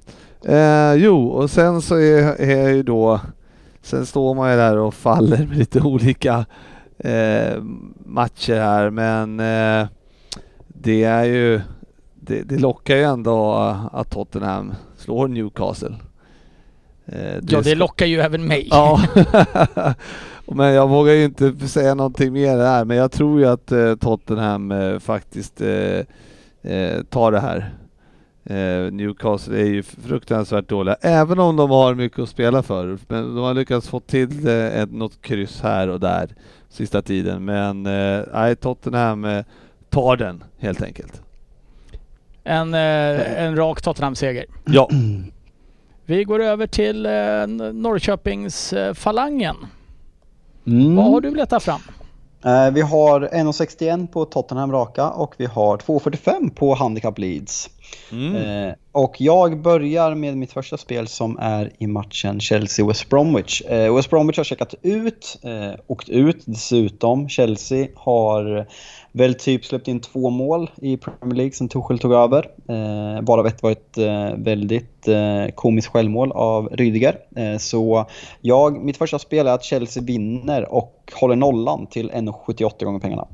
Eh, jo, och sen så är, är jag ju då, sen står man ju där och faller med lite olika eh, matcher här, men eh, det är ju, det, det lockar ju ändå att Tottenham slår Newcastle. Eh,
Ja, det lockar ju även mig.
Ja, men jag vågar ju inte säga någonting mer där. Men jag tror ju att eh, Tottenham eh, faktiskt tar det här. Newcastle är ju fruktansvärt dåliga, även om de har mycket att spela för. Men de har lyckats få till ett, något kryss här och där sista tiden. Men nej, Tottenham tar den helt enkelt.
En, eh, en rak Tottenham-seger.
Ja,
Vi går över till eh, Norrköpings-falangen.
Mm.
Vad har du letat fram?
Eh, vi har 1,61 på Tottenham raka och vi har 2,45 på Handicap Leeds.
mm.
Eh, och jag börjar med mitt första spel som är i matchen Chelsea-West Bromwich. Eh, West Bromwich har checkat ut, eh, åkt ut dessutom. Chelsea har väl typ släppt in två mål i Premier League sen Tuchel tog över. Eh, bara ett var ett eh, väldigt eh, komiskt självmål av Rydiger. Eh, så jag, mitt första spel är att Chelsea vinner och håller nollan till 1,78 gånger pengarna.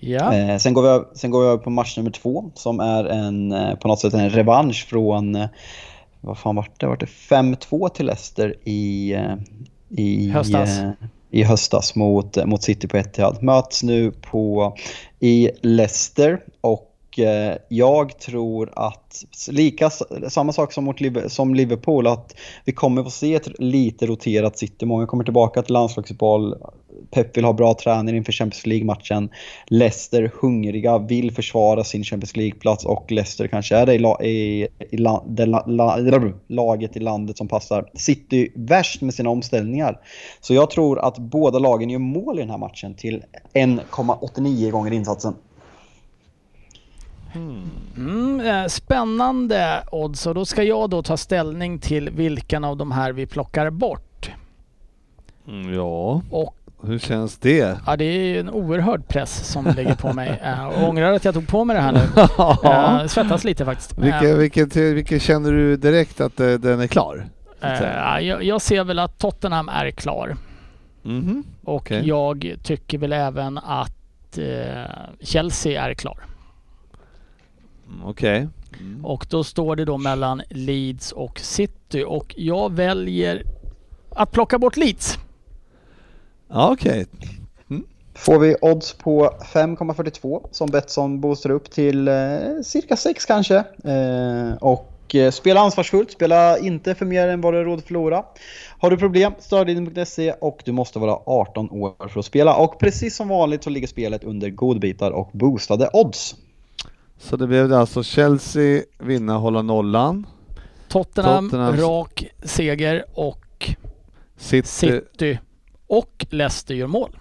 Ja.
Eh, sen, går vi, över- sen går vi över på match nummer två som är en, eh, på något sätt en revansch från, eh, vad fan vart det? Vart det 5-2 till Leicester i, i,
Höstas
i höstas mot, mot City på Etihad. Möts nu på, i Leicester och eh, jag tror att, lika, samma sak som mot som Liverpool, att vi kommer få se ett lite roterat City. Många kommer tillbaka till landslagsfotboll. Pep vill ha bra träning inför Champions League-matchen. Leicester hungriga, vill försvara sin Champions League-plats och Leicester kanske är det, i, i, i la, det la, la, laget i landet som passar City värst med sina omställningar. Så jag tror att båda lagen gör mål i den här matchen till 1,89 gånger insatsen.
Mm, eh, spännande odds och då ska jag då ta ställning till vilken av de här vi plockar bort.
Mm, ja,
Och
hur känns det?
ja, det är ju en oerhörd press som ligger på mig. Eh, och ångrar att jag tog på mig det här nu. Eh, svettas lite faktiskt. Eh,
Vilken, vilken, vilken känner du direkt att eh, den är klar?
eh, jag, jag ser väl att Tottenham är klar.
Mhm.
Och
Okej.
jag tycker väl även att eh, Chelsea är klar.
Mm, Okej. Mm.
Och då står det då mellan Leeds och City och jag väljer att plocka bort Leeds.
Ja, okej.
Får vi odds på 5,42 som Betsson boostar upp till eh, cirka 6 kanske. Eh, och eh, spela ansvarsfullt, spela inte för mer än vad du råd förlora. Har du problem, stödlinjen.se och du måste vara 18 år för att spela. Och precis som vanligt så ligger spelet under godbitar och boostade odds.
Så det blev det alltså Chelsea vinna, hålla nollan.
Tottenham,
Tottenham.
rak seger och
City,
City och Leicester gör mål.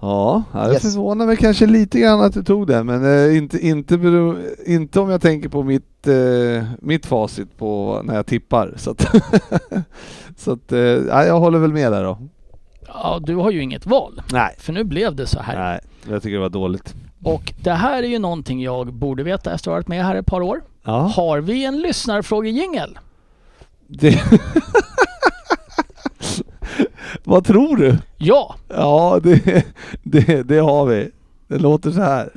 Ja, det
Yes.
förvånar mig kanske lite grann att du tog den, men eh, inte, inte, bero, inte om jag tänker på mitt, eh, mitt facit på när jag tippar. Så att, så att eh, ja, jag håller väl med där då.
Ja, du har ju inget val.
Nej.
För nu blev det så här.
Nej, jag tycker det var dåligt.
Och det här är ju någonting jag borde veta efter att ha varit med här ett par år.
Ja,
Har vi en lyssnarfrågejingel?
det... Vad tror du?
Ja!
Ja, det, det, det har vi. Det låter så här.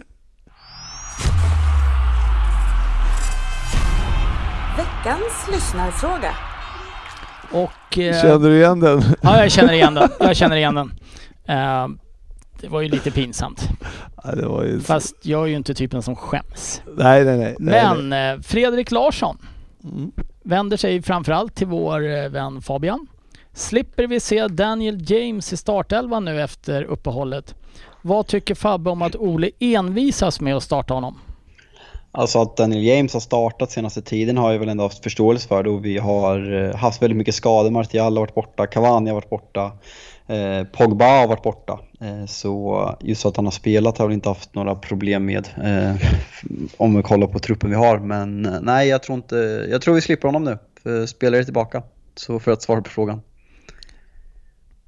Veckans lyssnarfråga.
Och... eh,
Känner du igen den?
Ja, jag känner igen den. Jag känner igen den. Eh, det var ju lite pinsamt.
Ja, det var ju...
Fast jag är ju inte typen som skäms.
Nej, nej, nej. nej,
Men eh, Fredrik Larsson
nej. Mm.
vänder sig framförallt till vår eh, vän Fabian. Slipper vi se Daniel James i startelvan nu efter uppehållet? Vad tycker Fabbe om att Ole envisas med att starta honom?
Alltså att Daniel James har startat senaste tiden har jag väl ändå haft förståelse för då vi har eh, haft väldigt mycket skador. Martial har varit borta, Cavani har varit borta, eh, Pogba har varit borta. Eh, så just att han har spelat har jag inte haft några problem med eh, om vi kollar på truppen vi har. Men eh, nej, jag tror inte, jag tror vi slipper honom nu. För spelare är tillbaka. Så för att svara på frågan.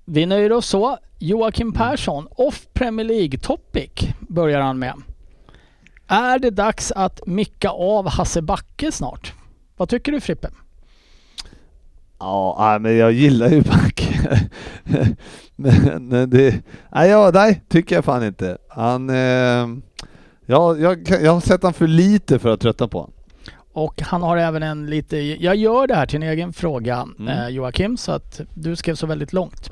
Vi nöjer oss så. Joakim Persson, off Premier League topic, börjar han med. Är det dags att micka av Hasse Backe snart? Vad tycker du Frippe?
Ja, men jag gillar ju Backe. Men det... Nej, ja, nej, tycker jag fan inte. Han... Eh, ja, jag, jag har sett han för lite för att trötta på honom.
Och han har även en lite, jag gör det här till en egen fråga
Mm.
eh, Joakim, så att du skrev så väldigt långt.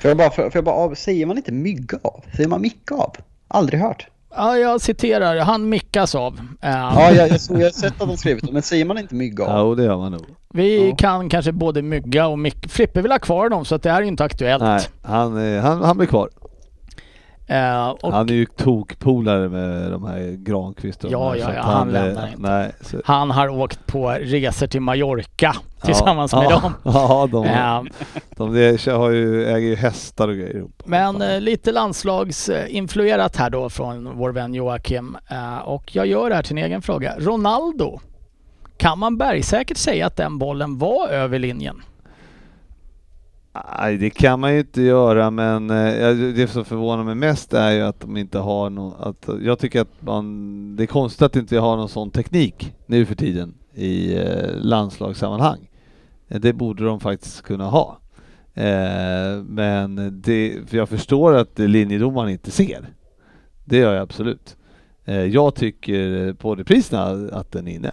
Får jag bara, får jag bara av, säger man inte mygga av? Säger man micka av? Aldrig hört.
Ja, jag citerar, han mickas av. Eh,
Ja, jag, jag, såg, jag har sett att de skrivit det, men säger man inte mygga av?
Ja, och det gör man nog.
Vi
Ja.
kan kanske både mygga och mick... Frippe vill ha kvar dem så att det här är ju inte aktuellt.
Nej, han, eh, han, han blir kvar.
Eh, och
Han är ju tokpolare med de här Granqvist och
Ja,
här,
ja, ja, han
eh,
lämnar inte.
Nej, så,
han har åkt på resor till Mallorca tillsammans
ja,
med
ja,
dem.
Ja, de,
Eh,
de, de har ju, äger ju hästar och grejer ihop.
Men eh, lite landslagsinfluerat här då från vår vän Joakim. Och jag gör det här till en egen fråga. Ronaldo. Kan man bergsäkert säga att den bollen var över linjen?
Nej, det kan man ju inte göra, men eh, det som förvånar mig mest är ju att de inte har någon, att jag tycker att man, det är konstigt att inte har någon sån teknik nu för tiden i eh, landslagssammanhang. Eh, Det borde de faktiskt kunna ha. Men det, för jag förstår att linjedomaren inte ser. Det gör jag absolut. Jag tycker på repriserna att den är inne.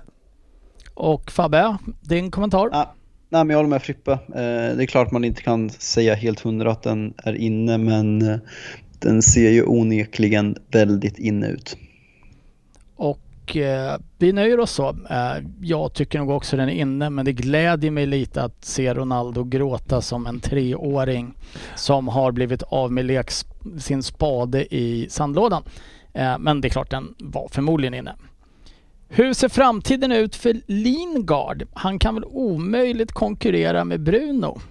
Och Fabbe, din kommentar?
Ja, nej, men jag håller med Frippe. Eh, det är klart man inte kan säga helt hundra att den är inne, men eh, den ser ju onekligen väldigt inne ut.
Och eh, vi nöjer oss så. Eh, jag tycker nog också den är inne men det glädjer mig lite att se Ronaldo gråta som en treåring som har blivit av med leks, sin spade i sandlådan. Eh, men det är klart den var förmodligen inne. Hur ser framtiden ut för Lingard? Han kan väl omöjligt konkurrera med Bruno?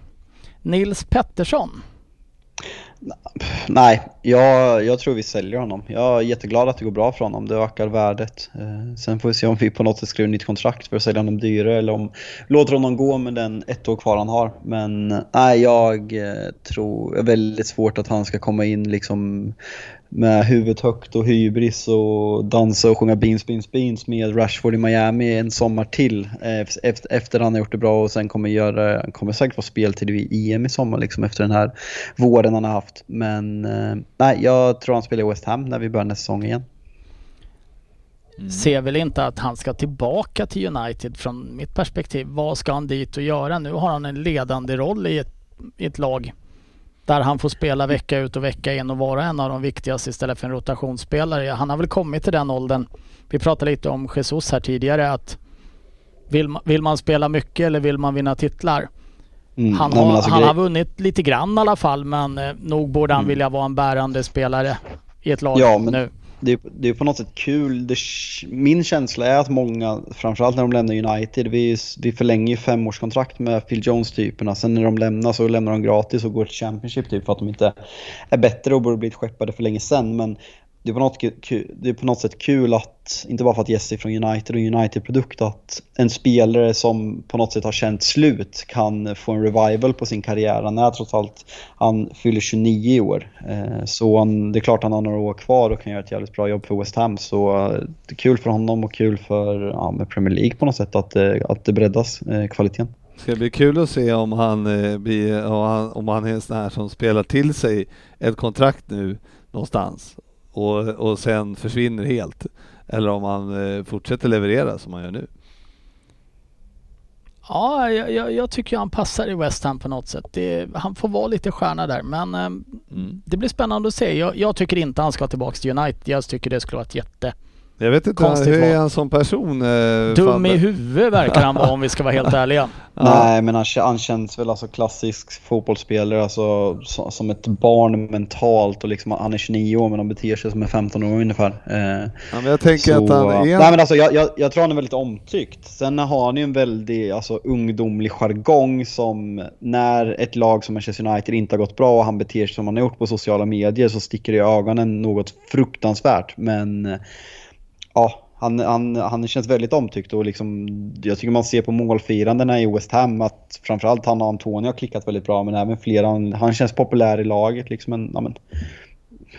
Nils Pettersson?
Nej, jag, jag tror vi säljer honom. Jag är jätteglad att det går bra för honom. Det ökar värdet. Eh, sen får vi se om vi på något sätt skriver nytt kontrakt för att sälja honom dyrare eller om låter honom gå med den ett år kvar han har. Men nej, jag eh, tror det är väldigt svårt att han ska komma in liksom med huvudet högt och hybris och dansa och sjunga Beans, Beans, Beans med Rashford i Miami en sommar till eh, efter, efter han har gjort det bra och sen kommer göra, han kommer säkert få speltid i EM i sommar liksom efter den här våren han har haft. Men eh, nej, jag tror han spelar i West Ham när vi börjar nästa säsong igen. Mm.
Ser väl inte att han ska tillbaka till United från mitt perspektiv. Vad ska han dit och göra? Nu har han en ledande roll i ett, i ett lag där han får spela vecka ut och vecka in och vara en av de viktigaste istället för en rotationsspelare. Han har väl kommit till den åldern. Vi pratade lite om Jesus här tidigare att vill man, vill man spela mycket eller vill man vinna titlar?
Mm,
Han, har,
alltså
han har vunnit lite grann i alla fall men eh, nog borde han
Mm.
vilja vara en bärande spelare i ett lag
Ja, men-
nu
det, är, det är på något sätt kul. Det, min känsla är att många, framförallt när de lämnar United, vi, vi förlänger ju femårskontrakt med Phil Jones-typerna. Sen när de lämnar så lämnar de gratis och går till Championship typ för att de inte är bättre och borde blivit skeppade för länge sen. Men det är, på något, det är på något sätt kul att, inte bara för att Jesse är från United och United-produkt, att en spelare som på något sätt har känt slut kan få en revival på sin karriär. Han är trots allt, han fyller 29 i år. Eh, så han, det är klart han har några år kvar och kan göra ett jävligt bra jobb för West Ham. Så eh, det är kul för honom och kul för ja, med Premier League på något sätt att, eh, att det breddas, kvaliteten.
Det ska bli kul att se om han, blir, om han är en sån här som spelar till sig ett kontrakt nu någonstans och, och sen försvinner helt. Eller om han eh, fortsätter leverera som han gör nu.
Ja, jag, jag, tycker han passar i West Ham på något sätt. Det, han får vara lite stjärna där men eh, mm. det blir spännande att se. Jag, jag, tycker inte han ska tillbaka till United. Jag tycker det skulle vara ett jätte
jag vet inte, Konstigt hur är han som person?
Eh, Dum i huvudet verkar han vara om vi ska vara helt ärliga.
Nej, men han, han känns väl alltså klassisk fotbollsspelare, alltså som ett barn mentalt och liksom, han är 29 år men han beter sig som en 15 år ungefär.
Eh, ja, men jag tänker så, att han är...
Nej men alltså jag, jag, jag, tror han är väldigt omtyckt. Sen har han ju en väldigt alltså, ungdomlig jargong som när ett lag som Manchester United inte har gått bra och han beter sig som han har gjort på sociala medier så sticker det i ögonen något fruktansvärt. Men ja, han, han, han känns väldigt omtyckt och liksom, jag tycker man ser på målfirandena i West Ham att framförallt han och Antonio har klickat väldigt bra men även flera, han, han känns populär i laget. Liksom en, ja, men,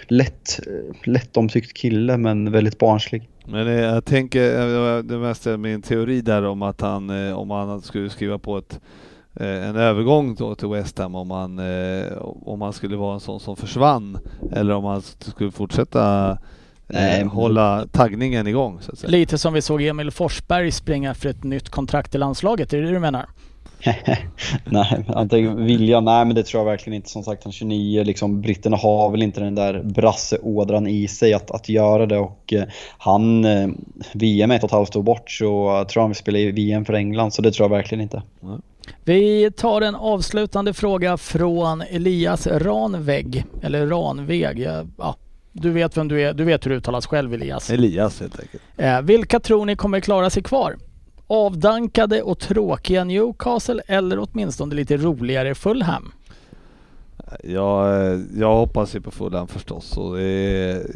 lätt, lätt omtyckt kille men väldigt barnslig.
Men eh, jag tänker, eh, det mesta min teori där om att han, eh, om han skulle skriva på ett eh, en övergång då till West Ham om han, eh, om han skulle vara en sån som försvann eller om han skulle fortsätta Nej, eh, hålla taggningen igång så att säga.
Lite som vi såg Emil Forsberg springa för ett nytt kontrakt i landslaget, är det det du menar?
nej, han tänker vilja, nej men det tror jag verkligen inte. Som sagt, han 29, liksom, britterna har väl inte den där brasseådran i sig att, att göra det och eh, han, eh, VM är ett och ett halvt år bort så jag tror han vill spela i VM för England så det tror jag verkligen inte. Mm.
Vi tar en avslutande fråga från Elias Ranvägg, eller Ranväg, ja, du vet vem du är. Du vet hur du uttalas själv Elias.
Elias helt enkelt.
Eh, vilka tror ni kommer klara sig kvar? Avdankade och tråkiga Newcastle eller åtminstone lite roligare Fulham?
Jag, jag hoppas ju på Fulham förstås och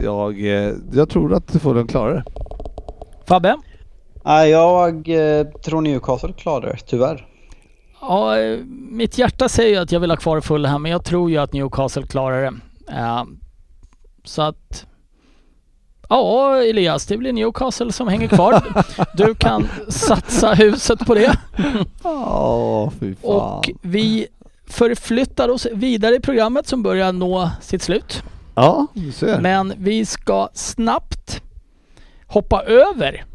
jag, jag tror att Fulham klarar det.
Fabbe?
Jag eh, tror Newcastle klarar det, tyvärr.
Ja, mitt hjärta säger ju att jag vill ha kvar Fulham men jag tror ju att Newcastle klarar det. Så att Ja Elias, det blir Newcastle som hänger kvar. Du kan satsa huset på det.
Oh, fy fan.
Och vi förflyttar oss vidare i programmet som börjar nå sitt slut.
Ja, du ser.
Men vi ska snabbt hoppa över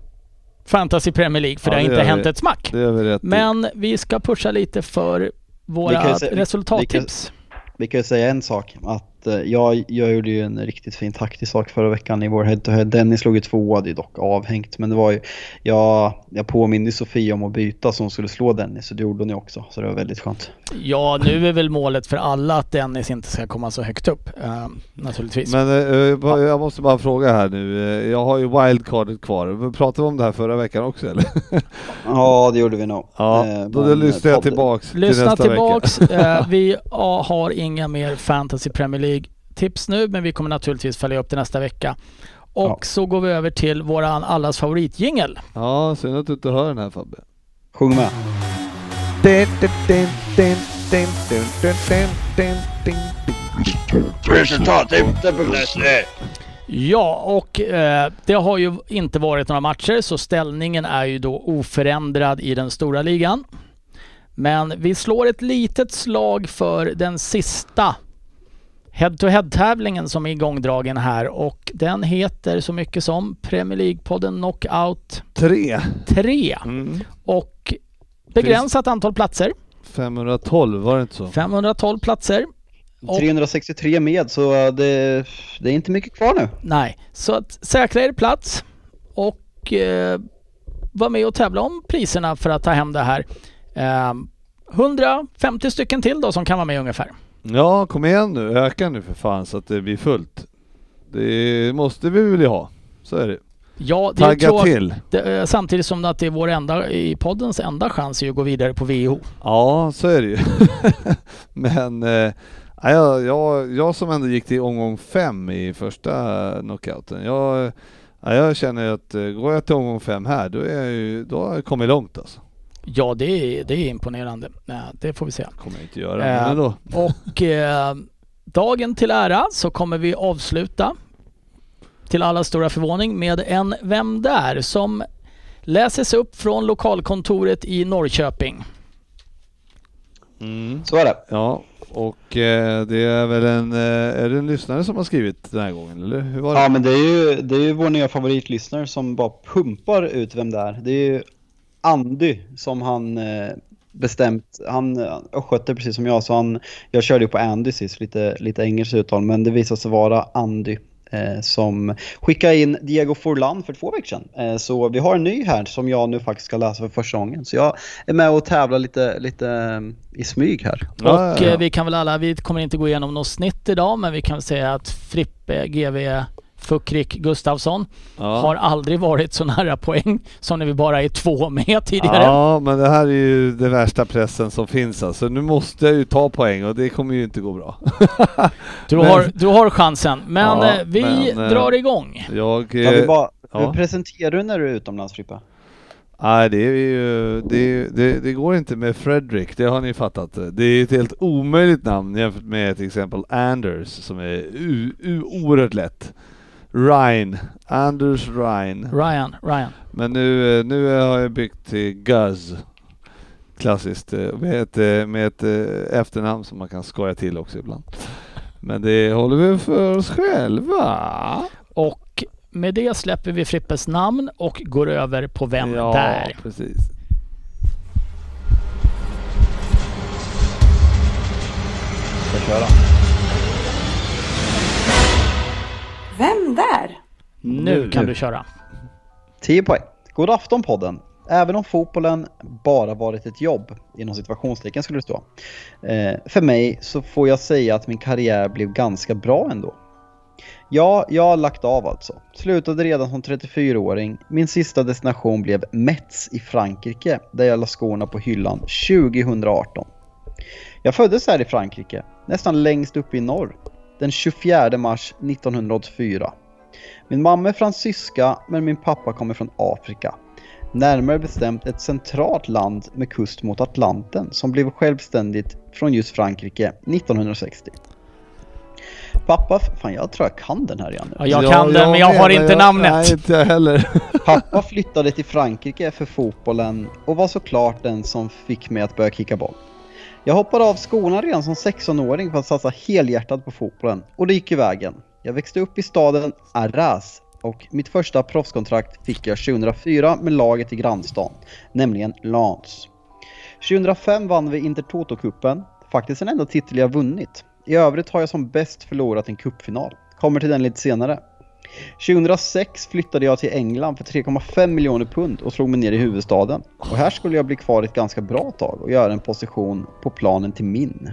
Fantasy Premier League för ja, det har inte hänt vi. ett smack.
Det vi
Men vi ska pusha lite för våra resultattips.
Vi kan, vi kan säga en sak, att jag, jag gjorde ju en riktigt fin taktisk sak förra veckan i vår head-to-head. Dennis slog ju tvåa, det är dock avhängt. Men det var ju, jag, jag påminde Sofia om att byta så hon skulle slå Dennis så det gjorde hon ju också. Så det var väldigt skönt.
Ja, nu är väl målet för alla att Dennis inte ska komma så högt upp. Uh, naturligtvis.
Men uh, jag måste bara fråga här nu. Jag har ju wildcardet kvar. Pratade vi om det här förra veckan också eller?
ja, det gjorde vi nog.
Ja, då Men, lyssnar jag tillbaks
till Lyssna nästa tillbaks. Vecka. vi har inga mer Fantasy Premier League tips nu, men vi kommer naturligtvis följa upp det nästa vecka. Och ja. så går vi över till våran allas favoritjingel.
Ja, synd att du inte hör den här Fabbe.
Sjung med.
Ja, och eh, det har ju inte varit några matcher så ställningen är ju då oförändrad i den stora ligan. Men vi slår ett litet slag för den sista head-to-head-tävlingen som är igångdragen här och den heter så mycket som Premier League-podden Knockout
3.
3. Mm. Och begränsat Finns antal platser.
512 var det inte så?
512 platser.
363 med så det, det, är inte mycket kvar nu.
Nej, så att säkra er plats och eh, var med och tävla om priserna för att ta hem det här. Eh, 150 stycken till då som kan vara med ungefär.
Ja, kom igen nu. Öka nu för fan så att det blir fullt. Det måste vi väl ha. Så är det.
Ja, det är
Tagga
tråkigt.
till.
Det, eh, samtidigt som att det är vår enda, i poddens enda chans är att gå vidare på VO.
Ja, så är det ju. Men eh, ja, jag, jag, jag som ändå gick till omgång fem i första knockouten. Jag, ja, jag känner att eh, går jag till omgång fem här, då, är jag ju, då har jag kommit långt alltså.
Ja, det är, det är imponerande. Ja, det får vi se.
kommer jag inte göra,
Eh,
men ändå.
Och eh, dagen till ära så kommer vi avsluta till alla stora förvåning med en Vem där? som läses upp från lokalkontoret i Norrköping.
Mm.
Så är det.
Ja, och eh, det är väl en, eh, är det en lyssnare som har skrivit den här gången, eller hur var det?
Ja men det är ju, det är ju vår nya favoritlyssnare som bara pumpar ut vem det är. Det är ju Andy som han eh, bestämt, han eh, östgöte precis som jag så han, jag körde ju på Andy sist, lite, lite engelskt uttal men det visade sig vara Andy. Eh, som skickade in Diego Forlan för två veckor sedan. Eh, så vi har en ny här som jag nu faktiskt ska läsa för första gången. Så jag är med och tävlar lite, lite i smyg här.
Och
ja, ja.
vi kan väl alla, vi kommer inte gå igenom något snitt idag men vi kan väl säga att Frippe GV Fuckrik Gustafsson
Ja.
har aldrig varit så nära poäng som när vi bara är två med tidigare.
Ja, men det här är ju det värsta pressen som finns alltså. Nu måste jag ju ta poäng och det kommer ju inte gå bra.
Du,
Men-
har, du har chansen. Men
Ja,
eh, vi
men, eh,
drar igång.
Jag... Eh,
bara,
ja.
Hur presenterar du när du är utomlands Frippe?
Nej, det, är ju, det, det, det går inte med Fredrik, det har ni fattat. Det är ett helt omöjligt namn jämfört med till exempel Anders som är u, u, oerhört lätt. Ryan, Anders Ryan.
Ryan, Ryan.
Men nu, eh, nu har jag byggt till Guz. Klassiskt eh, med ett, eh, med ett efternamn som man kan skoja till också ibland. Men det håller vi för oss själva.
Och med det släpper vi Frippes namn och går över på Vem
ja,
där?
precis.
Ska köra?
Vem där?
Nu kan du köra.
10 poäng. God afton podden. Även om fotbollen bara varit ett jobb, inom situationstecken skulle det stå. Eh, för mig så får jag säga att min karriär blev ganska bra ändå. Ja, jag har lagt av alltså. Slutade redan som 34-åring. Min sista destination blev Metz i Frankrike, där jag la skorna på hyllan 2018. Jag föddes här i Frankrike, nästan längst uppe i norr, den 24 mars 1984. Min mamma är fransyska, men min pappa kommer från Afrika. Närmare bestämt ett centralt land med kust mot Atlanten som blev självständigt från just Frankrike 1960. Pappa, fan jag tror jag kan den här igen nu.
Ja, jag kan den, men jag har inte
jag,
namnet.
Nej, inte jag heller.
Pappa flyttade till Frankrike för fotbollen och var såklart den som fick mig att börja kicka boll. Jag hoppade av skolan redan som 16-åring för att satsa helhjärtat på fotbollen och det gick i vägen. Jag växte upp i staden Arras och mitt första proffskontrakt fick jag 2004 med laget i grannstan, nämligen Lens. 2005 vann vi Intertoto-cupen, faktiskt den enda titel jag vunnit. I övrigt har jag som bäst förlorat en cupfinal. Kommer till den lite senare. 2006 flyttade jag till England för 3,5 miljoner pund och slog mig ner i huvudstaden. Och här skulle jag bli kvar ett ganska bra tag och göra en position på planen till min.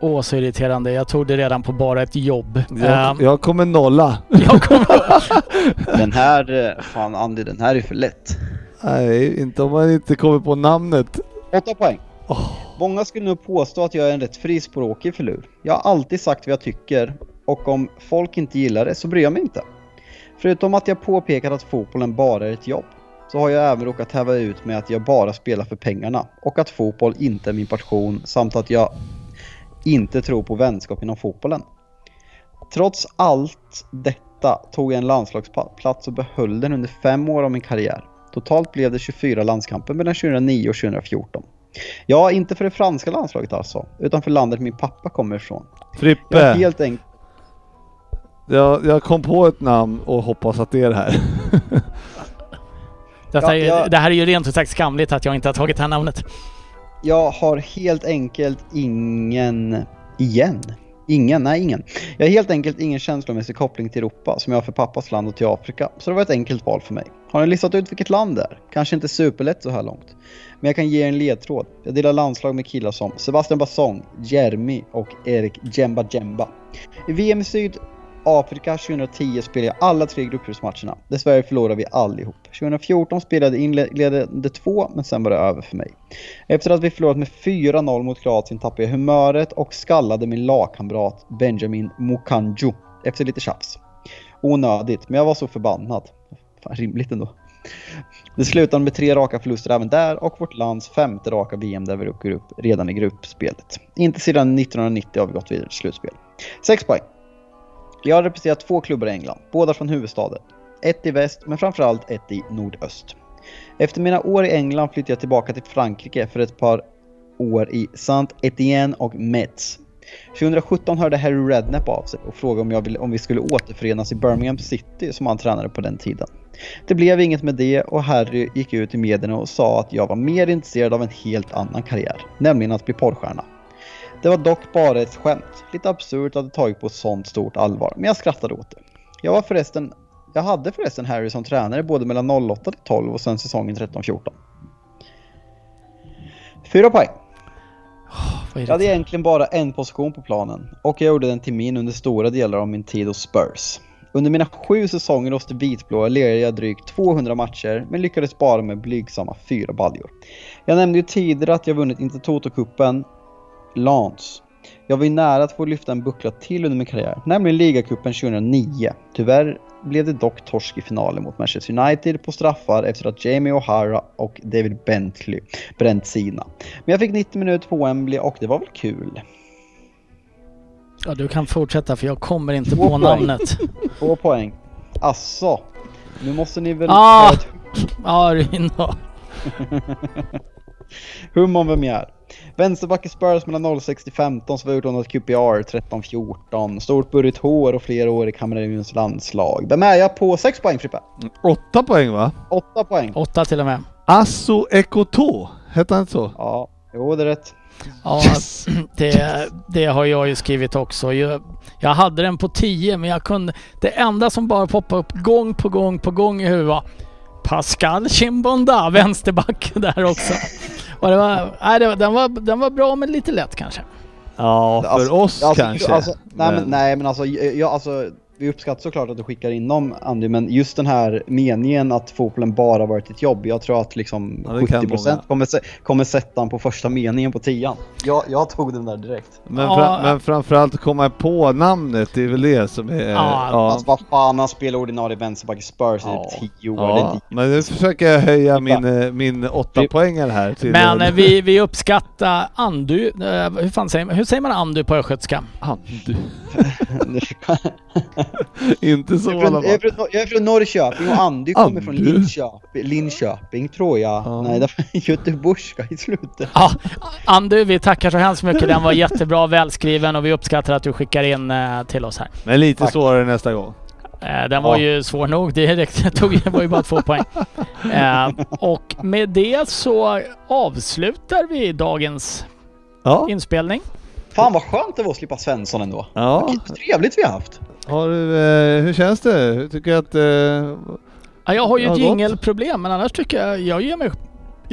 Åh, så irriterande. Jag tog det redan på bara ett jobb.
Jag,
Ehm,
jag kommer nolla.
jag kommer...
Den här, eh, fan Andy, den här är för lätt.
Nej, inte om man inte kommer på namnet.
8 poäng.
Åh.
Många skulle nog påstå att jag är en rätt frispråkig filur. Jag har alltid sagt vad jag tycker och om folk inte gillar det så bryr jag mig inte. Förutom att jag påpekat att fotbollen bara är ett jobb så har jag även råkat häva ut med att jag bara spelar för pengarna och att fotboll inte är min passion samt att jag inte tror på vänskap inom fotbollen. Trots allt detta tog jag en landslagsplats och behöll den under fem år av min karriär. Totalt blev det 24 landskamper mellan 2009 och 2014. Ja, inte för det franska landslaget alltså, utan för landet min pappa kommer ifrån. Jag
Frippe,
helt enkelt
jag, jag kom på ett namn och hoppas att det är det här.
Detta är,
Ja, ja.
Det här är ju rent ut sagt skamligt att jag inte har tagit det här namnet.
Jag har helt enkelt ingen... Igen? Ingen? Nej, ingen. Jag har helt enkelt ingen känslomässig koppling till Europa som jag har för pappas land och till Afrika. Så det var ett enkelt val för mig. Har ni listat ut vilket land det är? Kanske inte superlätt så här långt. Men jag kan ge er en ledtråd. Jag delar landslag med killar som Sebastian Bassong, Jeremy och Erik Djemba Djemba. I VM i Syd Afrika 2010 spelade jag alla tre gruppspelsmatcherna. Dessvärre förlorade vi allihop. 2014 spelade jag inledande två, men sen var det över för mig. Efter att vi förlorat med 4-0 mot Kroatien tappade jag humöret och skallade min lagkamrat Benjamin Mukanju efter lite tjafs. Onödigt, men jag var så förbannad. Fan, rimligt ändå. Det slutade med tre raka förluster även där och vårt lands femte raka VM där vi åker upp redan i gruppspelet. Inte sedan 1990 har vi gått vidare till slutspel. 6 poäng. Jag har representerat två klubbar i England, båda från huvudstaden. Ett i väst, men framförallt ett i nordöst. Efter mina år i England flyttade jag tillbaka till Frankrike för ett par år i Saint-Étienne och Metz. 2017 hörde Harry Redknapp av sig och frågade om, jag ville, om vi skulle återförenas i Birmingham City som han tränade på den tiden. Det blev inget med det och Harry gick ut i medierna och sa att jag var mer intresserad av en helt annan karriär, nämligen att bli porrstjärna. Det var dock bara ett skämt. Lite absurt att det tagit på sånt stort allvar, men jag skrattade åt det. Jag var förresten jag hade förresten Harry som tränare både mellan 08 till 12 och sen säsongen 13-14. Fyra poäng.
Är
Jag hade
det?
egentligen bara en position på planen och jag gjorde den till min under stora delar av min tid hos Spurs. Under mina sju säsonger hos de vitblåa lirade jag drygt 200 matcher men lyckades bara med blygsamma fyra baljor. Jag nämnde ju tidigare att jag vunnit Intertoto-cupen Lance. Jag var ju nära att få lyfta en buckla till under min karriär, nämligen ligacupen 2009. Tyvärr blev det dock torsk i finalen mot Manchester United på straffar efter att Jamie O'Hara och David Bentley bränt sina. Men jag fick 90 minuter på Wembley och det var väl kul.
Ja, du kan fortsätta för jag kommer inte
Två
på
poäng.
namnet.
Två poäng. Asså, nu måste ni väl
Ah!
ha ett
Ja, Rino.
hum om vem jag är. Vänsterback i Spurs mellan 06 till 15 så var till QPR 13-14. Stort burrigt hår och flera år i Kameruns landslag. Vem är jag på 6 poäng Frippe?
Åtta poäng va?
8 poäng.
Åtta till och med.
Asso Ekoto, hette han inte så?
Ja, jo det är rätt.
Ja,
Yes!
det, det har jag ju skrivit också. Jag, jag hade den på 10 men jag kunde... Det enda som bara poppade upp gång på gång på gång i huvudet var Pascal Chimbonda, vänsterback där också. Och det var, nej, det var, den, var, den var bra men lite lätt kanske.
Ja, för
Alltså-
oss
Alltså,
kanske.
Alltså, nej, men,
Men-
nej men alltså, jag, alltså vi uppskattar såklart att du skickar in dem Andy, men just den här meningen att fotbollen bara varit ett jobb. Jag tror att liksom
Ja, det kan
70%
många.
kommer, kommer sätta den på första meningen på tian. Jag, jag tog den där direkt.
Men,
Ja.
fra, men framförallt komma på namnet, det är väl det som är...
Ja,
ja.
Alltså vad fan, han spelar ordinarie vänsterback i Spurs
Ja.
i 10 år.
Ja, men nu försöker jag höja min, eh, min åtta poängare här till...
Men eh, vi, vi uppskattar Andy. Eh, hur, fan säger, man- hur säger man Andy på östgötska?
Andu. Inte så
jag, är från, jag, är från, jag är från Norrköping och Andy kommer från
Andy?
Linköping, Linköping tror jag.
Ja.
Nej, det var göteborgska i slutet.
Ja, Andy, vi tackar så hemskt mycket. Den var jättebra, välskriven och vi uppskattar att du skickar in eh, till oss här.
Men lite
Tack.
svårare nästa gång.
Eh, Den var
Ja.
ju svår nog. Det, tog, det var ju bara två poäng. Eh, och med det så avslutar vi dagens
Ja.
inspelning.
Fan vad skönt det var att slippa Svensson ändå.
ja.
Vilket trevligt vi har haft.
Har du, eh, hur känns det? Hur tycker du att... Eh,
Ja, jag har ju
Ja,
ett jingelproblem men annars tycker jag, jag ger mig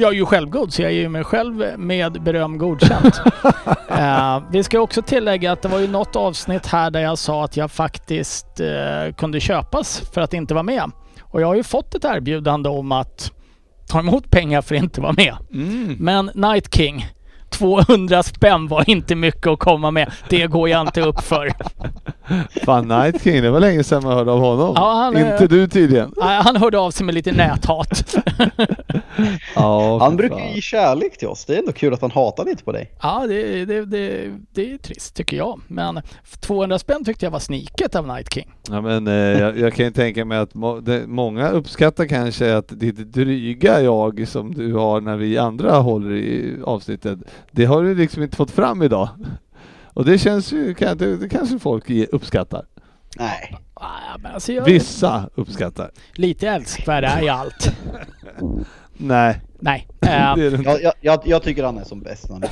jag är ju självgod så jag ger mig själv med beröm godkänt. eh, vi ska också tillägga att det var ju något avsnitt här där jag sa att jag faktiskt eh, kunde köpas för att inte vara med. Och jag har ju fått ett erbjudande om att ta emot pengar för att inte vara med.
mm.
Men Night King, 200 spänn var inte mycket att komma med. Det går jag inte upp för.
Fan Night King, det var länge sedan man hörde av honom.
Ja, han
Inte du tydligen.
Nej, Han hörde av sig med lite näthat.
Ja,
Han brukar ge kärlek till oss. Det är ändå kul att han hatar lite på dig.
Ja, det, det, det, det är trist tycker jag. Men 200 spänn tyckte jag var sniket av Night King.
Ja, men, eh, jag, jag kan ju tänka mig att må, det, många uppskattar kanske att ditt dryga jag som du har när vi andra håller i avsnittet, det har du liksom inte fått fram idag. Och det känns ju, det, det kanske folk uppskattar.
Nej.
Ah, men alltså jag,
Vissa uppskattar.
Lite älskvärd är jag allt.
Nej,
Nej. Eh.
Jag, jag, jag, tycker han är som bäst när han är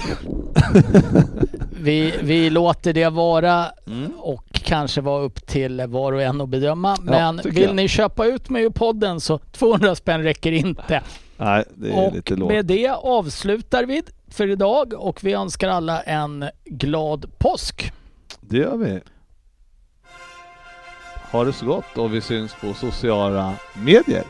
vi, vi låter det vara
Mm.
och kanske vara upp till var och en att bedöma. Men
tycker
vill
jag.
ni köpa ut mig ur podden så 200 spänn räcker inte.
Nej, det är
Och
lite lågt.
med det avslutar vi för idag och vi önskar alla en glad påsk.
Det gör vi. ha det så gott och vi syns på sociala medier.